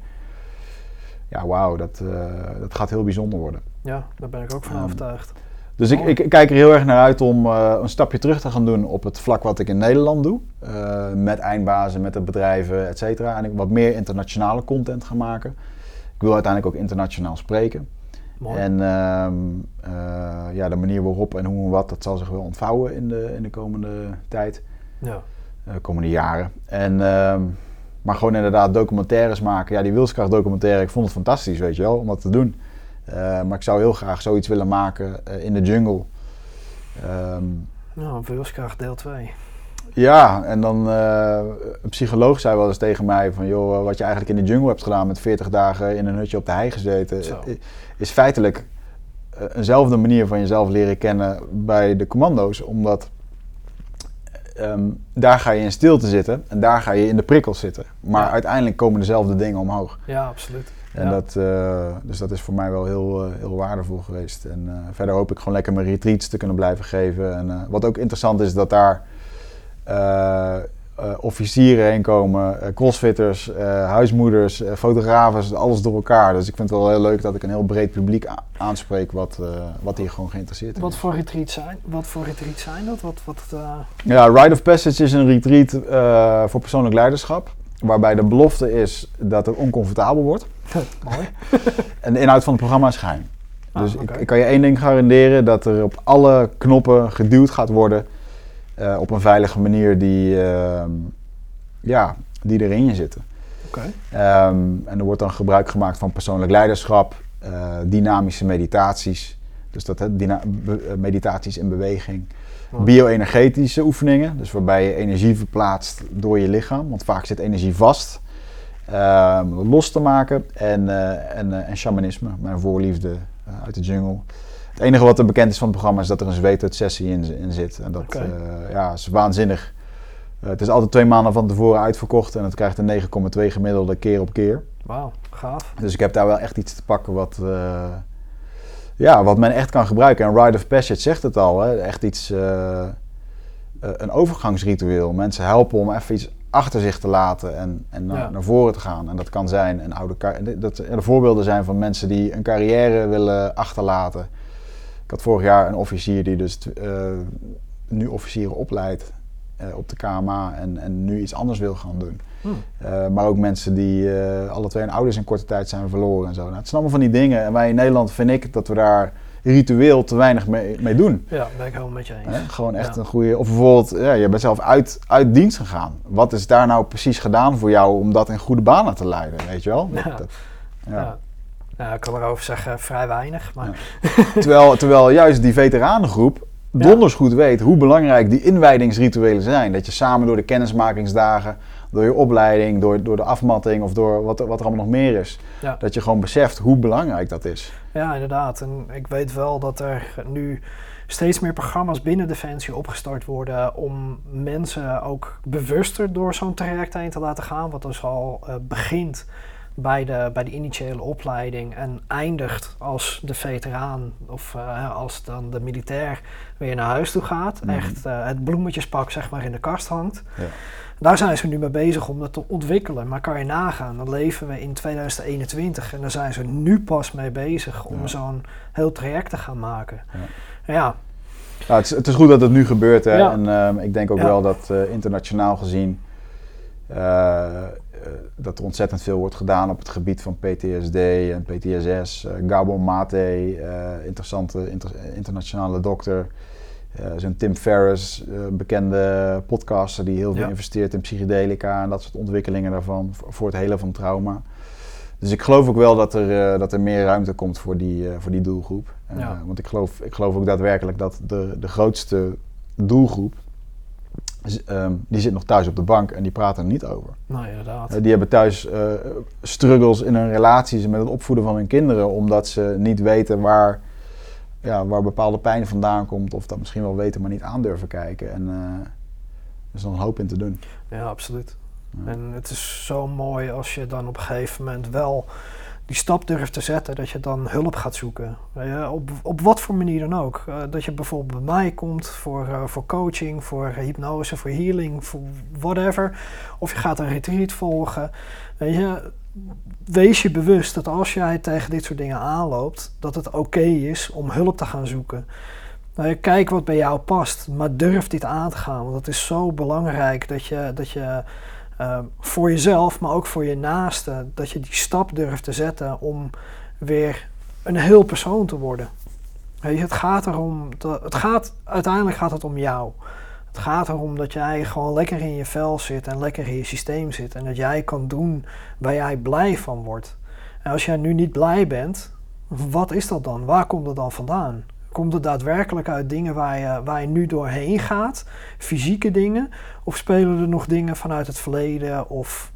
ja wauw, dat, eh, dat gaat heel bijzonder worden. Ja, daar ben ik ook van Ehm, overtuigd. Dus ik, ik kijk er heel erg naar uit om eh, een stapje terug te gaan doen op het vlak wat ik in Nederland doe. Met eindbazen, met de bedrijven, et cetera. En ik wat meer internationale content gaan maken. Ik wil uiteindelijk ook internationaal spreken. Mooi. En ehm, eh, ja, de manier waarop en hoe en wat, dat zal zich wel ontvouwen in de, in de komende tijd. ja. eh, komende jaren. En, ehm, maar gewoon inderdaad documentaires maken. Ja, die wilskracht documentaire, ik vond het fantastisch, weet je wel, om dat te doen. Eh, maar ik zou heel graag zoiets willen maken in de jungle. Ehm, Nou, wilskracht deel 2. Ja, en dan eh, een psycholoog zei wel eens tegen mij van joh, wat je eigenlijk in de jungle hebt gedaan met 40 dagen in een hutje op de hei gezeten, Zo. is feitelijk eh, eenzelfde manier van jezelf leren kennen bij de commando's, omdat ehm, daar ga je in stilte zitten en daar ga je in de prikkels zitten. Maar Ja. uiteindelijk komen dezelfde dingen omhoog. Ja, absoluut. En Ja. dat, eh, dus dat is voor mij wel heel, heel waardevol geweest. En verder hoop ik gewoon lekker mijn retreats te kunnen blijven geven. En wat ook interessant is, dat daar officieren heen komen, eh, crossfitters, eh, huismoeders, eh, fotografen, alles door elkaar. Dus ik vind het wel heel leuk dat ik een heel breed publiek aanspreek wat, eh, wat hier gewoon geïnteresseerd in Wat is. voor retreats zijn, wat voor retreats zijn dat? Wat, wat, eh, Ja, Rite of Passage is een retreat eh, voor persoonlijk leiderschap. Waarbij de belofte is dat het oncomfortabel wordt. mooi. En de inhoud van het programma is geheim. Ah, Dus ik, ik kan je één ding garanderen: dat er op alle knoppen geduwd gaat worden. Eh, op een veilige manier die, ehm, ja, die erin zitten. Oké. Ehm, en er wordt dan gebruik gemaakt van persoonlijk leiderschap, eh, dynamische meditaties. Dus dat dyna- eh, meditaties in beweging. Mooi. Bio-energetische oefeningen, dus waarbij je energie verplaatst door je lichaam. Want vaak zit energie vast. Ehm, los te maken. En, en, en shamanisme, mijn voorliefde uit de jungle. Het enige wat er bekend is van het programma is dat er een zweetuitsessie in, in zit. En dat eh, ja, is waanzinnig. Eh, het is altijd twee maanden van tevoren uitverkocht en het krijgt een 9,2 gemiddelde keer op keer. Wauw, gaaf. Dus ik heb daar wel echt iets te pakken wat, eh, ja, wat men echt kan gebruiken. En Rite of Passage zegt het al, hè? echt iets, een overgangsritueel. Mensen helpen om even iets achter zich te laten en, en naar, Ja. naar voren te gaan. En dat kan zijn een oude dat er voorbeelden zijn van mensen die een carrière willen achterlaten. Ik had vorig jaar een officier die dus eh, nu officieren opleidt eh, op de KMA en, en nu iets anders wil gaan doen. Hm. Uh, maar ook mensen die uh, alle twee hun ouders in korte tijd zijn verloren en zo. Nou, het zijn allemaal van die dingen. En wij in Nederland vind ik dat we daar ritueel te weinig mee, mee doen. Ja, ben ik helemaal met je eens. Hè? Gewoon echt Ja. een goede. Of bijvoorbeeld, ja, je bent zelf uit, uit dienst gegaan. Wat is daar nou precies gedaan voor jou om dat in goede banen te leiden? Weet je wel? Dat- Ja. dat- ja. Nou, ik kan erover zeggen vrij weinig, maar Terwijl, terwijl juist die veteranengroep donders goed weet hoe belangrijk die inwijdingsrituelen zijn. Dat je samen door de kennismakingsdagen, door je opleiding, door, door de afmatting of door wat, er- wat er allemaal nog meer is. Ja. Dat je gewoon beseft hoe belangrijk dat is. ja, inderdaad. En ik weet wel dat er nu steeds meer programma's binnen Defensie opgestart worden om mensen ook bewuster door zo'n traject heen te laten gaan. Wat dus al eh, begint bij de, bij de initiële opleiding en eindigt als de veteraan of eh, als dan de militair weer naar huis toe gaat. Mhm. Echt eh, het bloemetjespak zeg maar in de kast hangt. Ja. Daar zijn ze nu mee bezig om dat te ontwikkelen. Maar kan je nagaan, dan leven we in 2021 en daar zijn ze nu pas mee bezig om Ja. zo'n heel traject te gaan maken. Ja. Ja, Nou, het, is, het is goed dat het nu gebeurt. Hè? En ehm, ik denk ook wel dat eh, internationaal gezien dat er ontzettend veel wordt gedaan op het gebied van PTSD en PTSS. Eh, Gabon Mate, eh, interessante inter- internationale dokter. Eh, Zo'n Tim Ferriss, eh, een bekende podcaster die heel veel Ja. investeert in psychedelica en dat soort ontwikkelingen daarvan voor het helen van trauma. Dus ik geloof ook wel dat er, eh, dat er meer ruimte komt voor die, eh, voor die doelgroep. Eh, Ja. Want ik geloof, ik geloof ook daadwerkelijk dat de, de grootste doelgroep, ehm, die zit nog thuis op de bank en die praten er niet over. nou inderdaad. Eh, die hebben thuis eh, struggles in hun relaties met het opvoeden van hun kinderen, omdat ze niet weten waar, ja, waar bepaalde pijn vandaan komt, of dat misschien wel weten, maar niet aandurven kijken. En eh, er is nog een hoop in te doen. Ja, absoluut. Ja. En het is zo mooi als je dan op een gegeven moment wel die stap durft te zetten, dat je dan hulp gaat zoeken. Je, op, op wat voor manier dan ook. Eh, dat je bijvoorbeeld bij mij komt voor, eh, voor coaching, voor hypnose, voor healing, voor whatever. Of je gaat een retreat volgen. Weet je, wees je bewust dat als jij tegen dit soort dingen aanloopt, dat het oké is om hulp te gaan zoeken. Nou, kijk wat bij jou past, maar durf dit aan te gaan. Want het is zo belangrijk dat je, dat je eh, voor jezelf, maar ook voor je naasten, dat je die stap durft te zetten om weer een heel persoon te worden. Het gaat erom, het gaat, uiteindelijk gaat het om jou. Het gaat erom dat jij gewoon lekker in je vel zit en lekker in je systeem zit. En dat jij kan doen waar jij blij van wordt. En als jij nu niet blij bent, wat is dat dan? Waar komt dat dan vandaan? Komt het daadwerkelijk uit dingen waar je, waar je nu doorheen gaat? Fysieke dingen? Of spelen er nog dingen vanuit het verleden? Of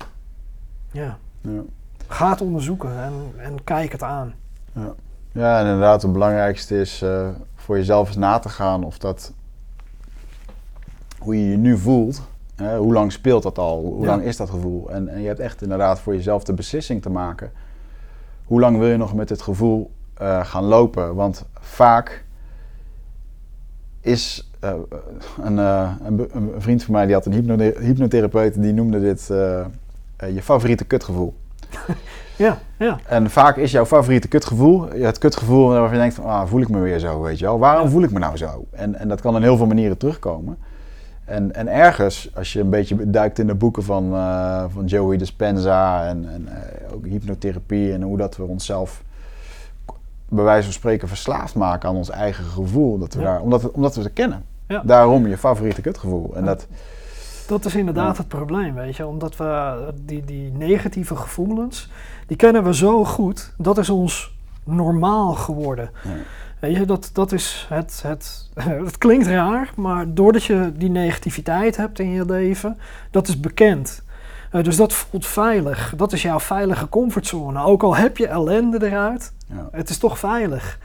ja, Ja. ga het onderzoeken en, en kijk het aan. Ja. ja, en inderdaad, het belangrijkste is eh, voor jezelf eens na te gaan of dat, hoe je je nu voelt, hè, hoe lang speelt dat al, hoe Ja. lang is dat gevoel? En, en je hebt echt inderdaad voor jezelf de beslissing te maken. Hoe lang wil je nog met dit gevoel eh, gaan lopen? Want vaak is eh, een, eh, een, vriend van mij die had een hypno- hypnotherapeut die noemde dit eh, je favoriete kutgevoel. Ja, ja, En vaak is jouw favoriete kutgevoel het kutgevoel waarvan je denkt van, ah, voel ik me weer zo, weet je wel. Waarom Ja. voel ik me nou zo? En, en dat kan in heel veel manieren terugkomen. En, en ergens, als je een beetje duikt in de boeken van, van Joey Dispenza en, en ook hypnotherapie en hoe dat we onszelf bij wijze van spreken verslaafd maken aan ons eigen gevoel. Dat we Ja. daar, omdat, we, omdat we ze kennen. Ja. Daarom je favoriete kutgevoel. En dat, dat is inderdaad het probleem, weet je. Omdat we die, die negatieve gevoelens, die kennen we zo goed. Dat is ons normaal geworden. Ja. Weet je, dat, dat is het, het, het klinkt raar, maar doordat je die negativiteit hebt in je leven, dat is bekend. Eh, dus dat voelt veilig. Dat is jouw veilige comfortzone. Ook al heb je ellende eruit, ja. het is toch veilig.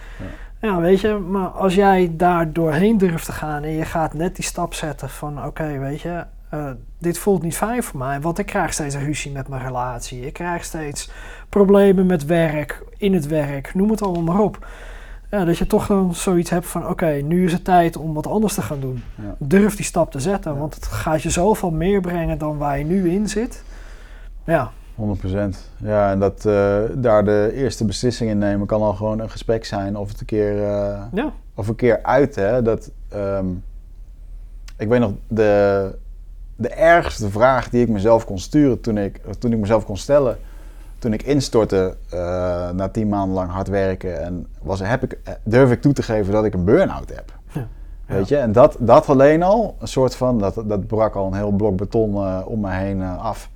Ja. weet je, maar als jij daar doorheen durft te gaan en je gaat net die stap zetten van oké, weet je, eh, dit voelt niet fijn voor mij, want ik krijg steeds ruzie met mijn relatie. Ik krijg steeds problemen met werk, in het werk, noem het allemaal maar op. Ja, dat je toch dan zoiets hebt van oké, nu is het tijd om wat anders te gaan doen. Ja. Durf die stap te zetten, Ja. want het gaat je zoveel meer brengen dan waar je nu in zit. Ja, 100%. Ja, en dat eh, daar de eerste beslissing in nemen kan al gewoon een gesprek zijn of het een keer, eh, ja, of een keer uit. Hè? Dat, ehm, ik weet nog, de, de ergste vraag die ik mezelf kon sturen toen ik, toen ik mezelf kon stellen, toen ik instortte eh, na tien maanden lang hard werken, en was, heb ik, durf ik toe te geven dat ik een burn-out heb. Ja. Weet je, en dat, dat alleen al, een soort van, dat, dat brak al een heel blok beton om me heen af.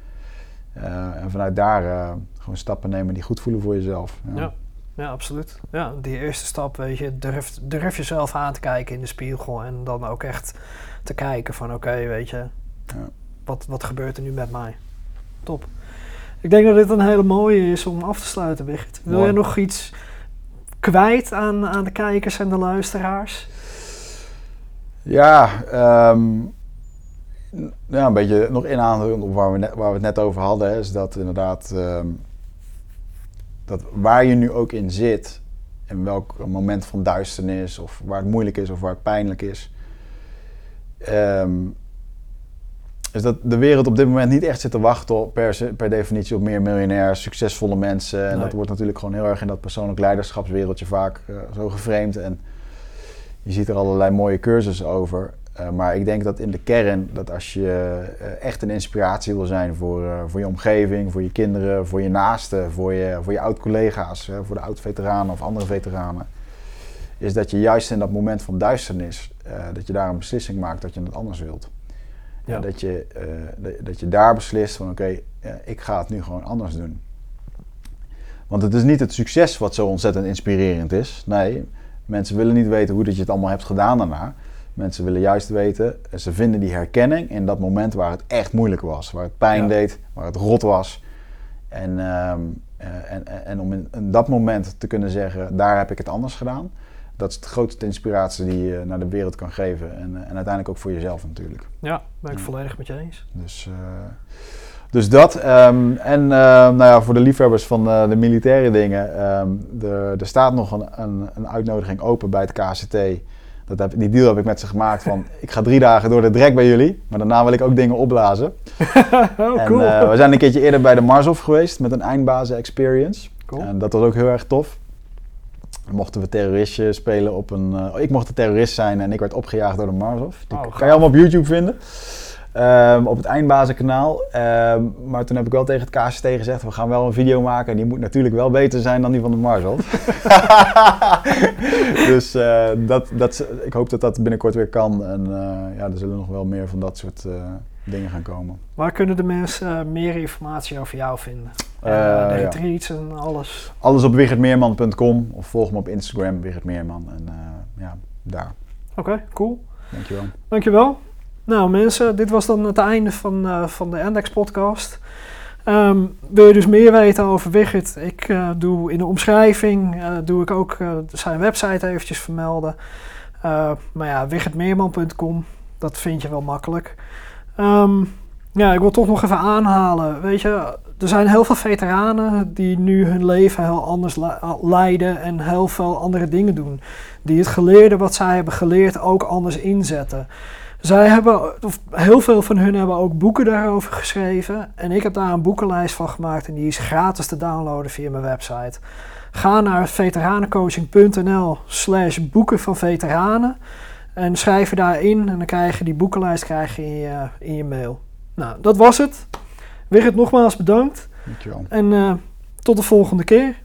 Eh, en vanuit daar eh, gewoon stappen nemen die goed voelen voor jezelf. Ja. Ja, absoluut. Ja, die eerste stap, weet je, durf, durf jezelf aan te kijken in de spiegel en dan ook echt te kijken van oké, weet je, Ja. wat, wat gebeurt er nu met mij? Top. Ik denk dat dit een hele mooie is om af te sluiten, Wigert. Wil Mooi. je nog iets kwijt aan, aan de kijkers en de luisteraars? Ja, ehm, n- ja, een beetje nog inhaken op waar we, net, waar we het net over hadden, hè, is dat inderdaad ehm, dat waar je nu ook in zit, in welk moment van duisternis of waar het moeilijk is of waar het pijnlijk is, ehm, is dat de wereld op dit moment niet echt zit te wachten op per, per definitie op meer miljonairs, succesvolle mensen. En Nee. dat wordt natuurlijk gewoon heel erg in dat persoonlijk leiderschapswereldje vaak eh, zo geframed. En je ziet er allerlei mooie cursussen over. Eh, maar ik denk dat in de kern, dat als je eh, echt een inspiratie wil zijn voor, eh, voor je omgeving, voor je kinderen, voor je naasten, voor je, voor je oud-collega's, voor de oud-veteranen of andere veteranen, is dat je juist in dat moment van duisternis, dat je daar een beslissing maakt dat je het anders wilt. Ja. Dat, je, dat, je daar beslist van oké, ik ga het nu gewoon anders doen. Want het is niet het succes wat zo ontzettend inspirerend is. Nee, mensen willen niet weten hoe dat je het allemaal hebt gedaan daarna. Mensen willen juist weten, ze vinden die herkenning in dat moment waar het echt moeilijk was. Waar het pijn Ja. deed, waar het rot was. En, ehm, eh, en, en, en om in, in dat moment te kunnen zeggen, daar heb ik het anders gedaan. Dat is de grootste inspiratie die je naar de wereld kan geven. En, eh, en uiteindelijk ook voor jezelf natuurlijk. Ja, ben ik Ja. volledig met je eens. Dus, eh, dus dat. ehm, en nou ja, voor de liefhebbers van de militaire dingen. ehm, er, er staat nog een, een, een uitnodiging open bij het KCT. Dat heb, die deal heb ik met ze gemaakt van... ik ga drie dagen door de drek bij jullie. Maar daarna wil ik ook dingen opblazen. oh, en, cool. eh, we zijn een keertje eerder bij de Marshof geweest met een eindbazen experience. cool. En dat was ook heel erg tof. Dan mochten we terroristje spelen op een... eh, ik mocht de terrorist zijn en ik werd opgejaagd door de Marshof. Die Oh, kan je allemaal op YouTube vinden. Ehm, op het Eindbazenkanaal. Ehm, maar toen heb ik wel tegen het KCT gezegd, we gaan wel een video maken. En die moet natuurlijk wel beter zijn dan die van de Marshold. dus eh, dat, dat, ik hoop dat dat binnenkort weer kan. En eh, ja, er zullen nog wel meer van dat soort eh, dingen gaan komen. Waar kunnen de mensen eh, meer informatie over jou vinden? De ja. retreats en alles. Alles op wichertmeerman.com of volg me op Instagram, Wigert Meerman. En eh, ja, daar. Oké, cool. Dankjewel. Dankjewel. Nou mensen, dit was dan het einde van, eh, van de Index podcast. Ehm, wil je dus meer weten over Wigert? Ik eh, doe in de omschrijving eh, doe ik ook zijn website eventjes vermelden. Maar ja, wiggertmeerman.com, dat vind je wel makkelijk. Ehm, ja, ik wil toch nog even aanhalen. Weet je, er zijn heel veel veteranen die nu hun leven heel anders le- leiden en heel veel andere dingen doen. Die het geleerde wat zij hebben geleerd ook anders inzetten. Zij hebben, of heel veel van hun hebben ook boeken daarover geschreven. En ik heb daar een boekenlijst van gemaakt en die is gratis te downloaden via mijn website. Ga naar veteranencoaching.nl slash boeken van veteranen. En schrijf je daarin en dan krijg je die boekenlijst krijg je in, je in je mail. Nou, dat was het. Wigert, nogmaals bedankt. Dankjewel. En eh, tot de volgende keer.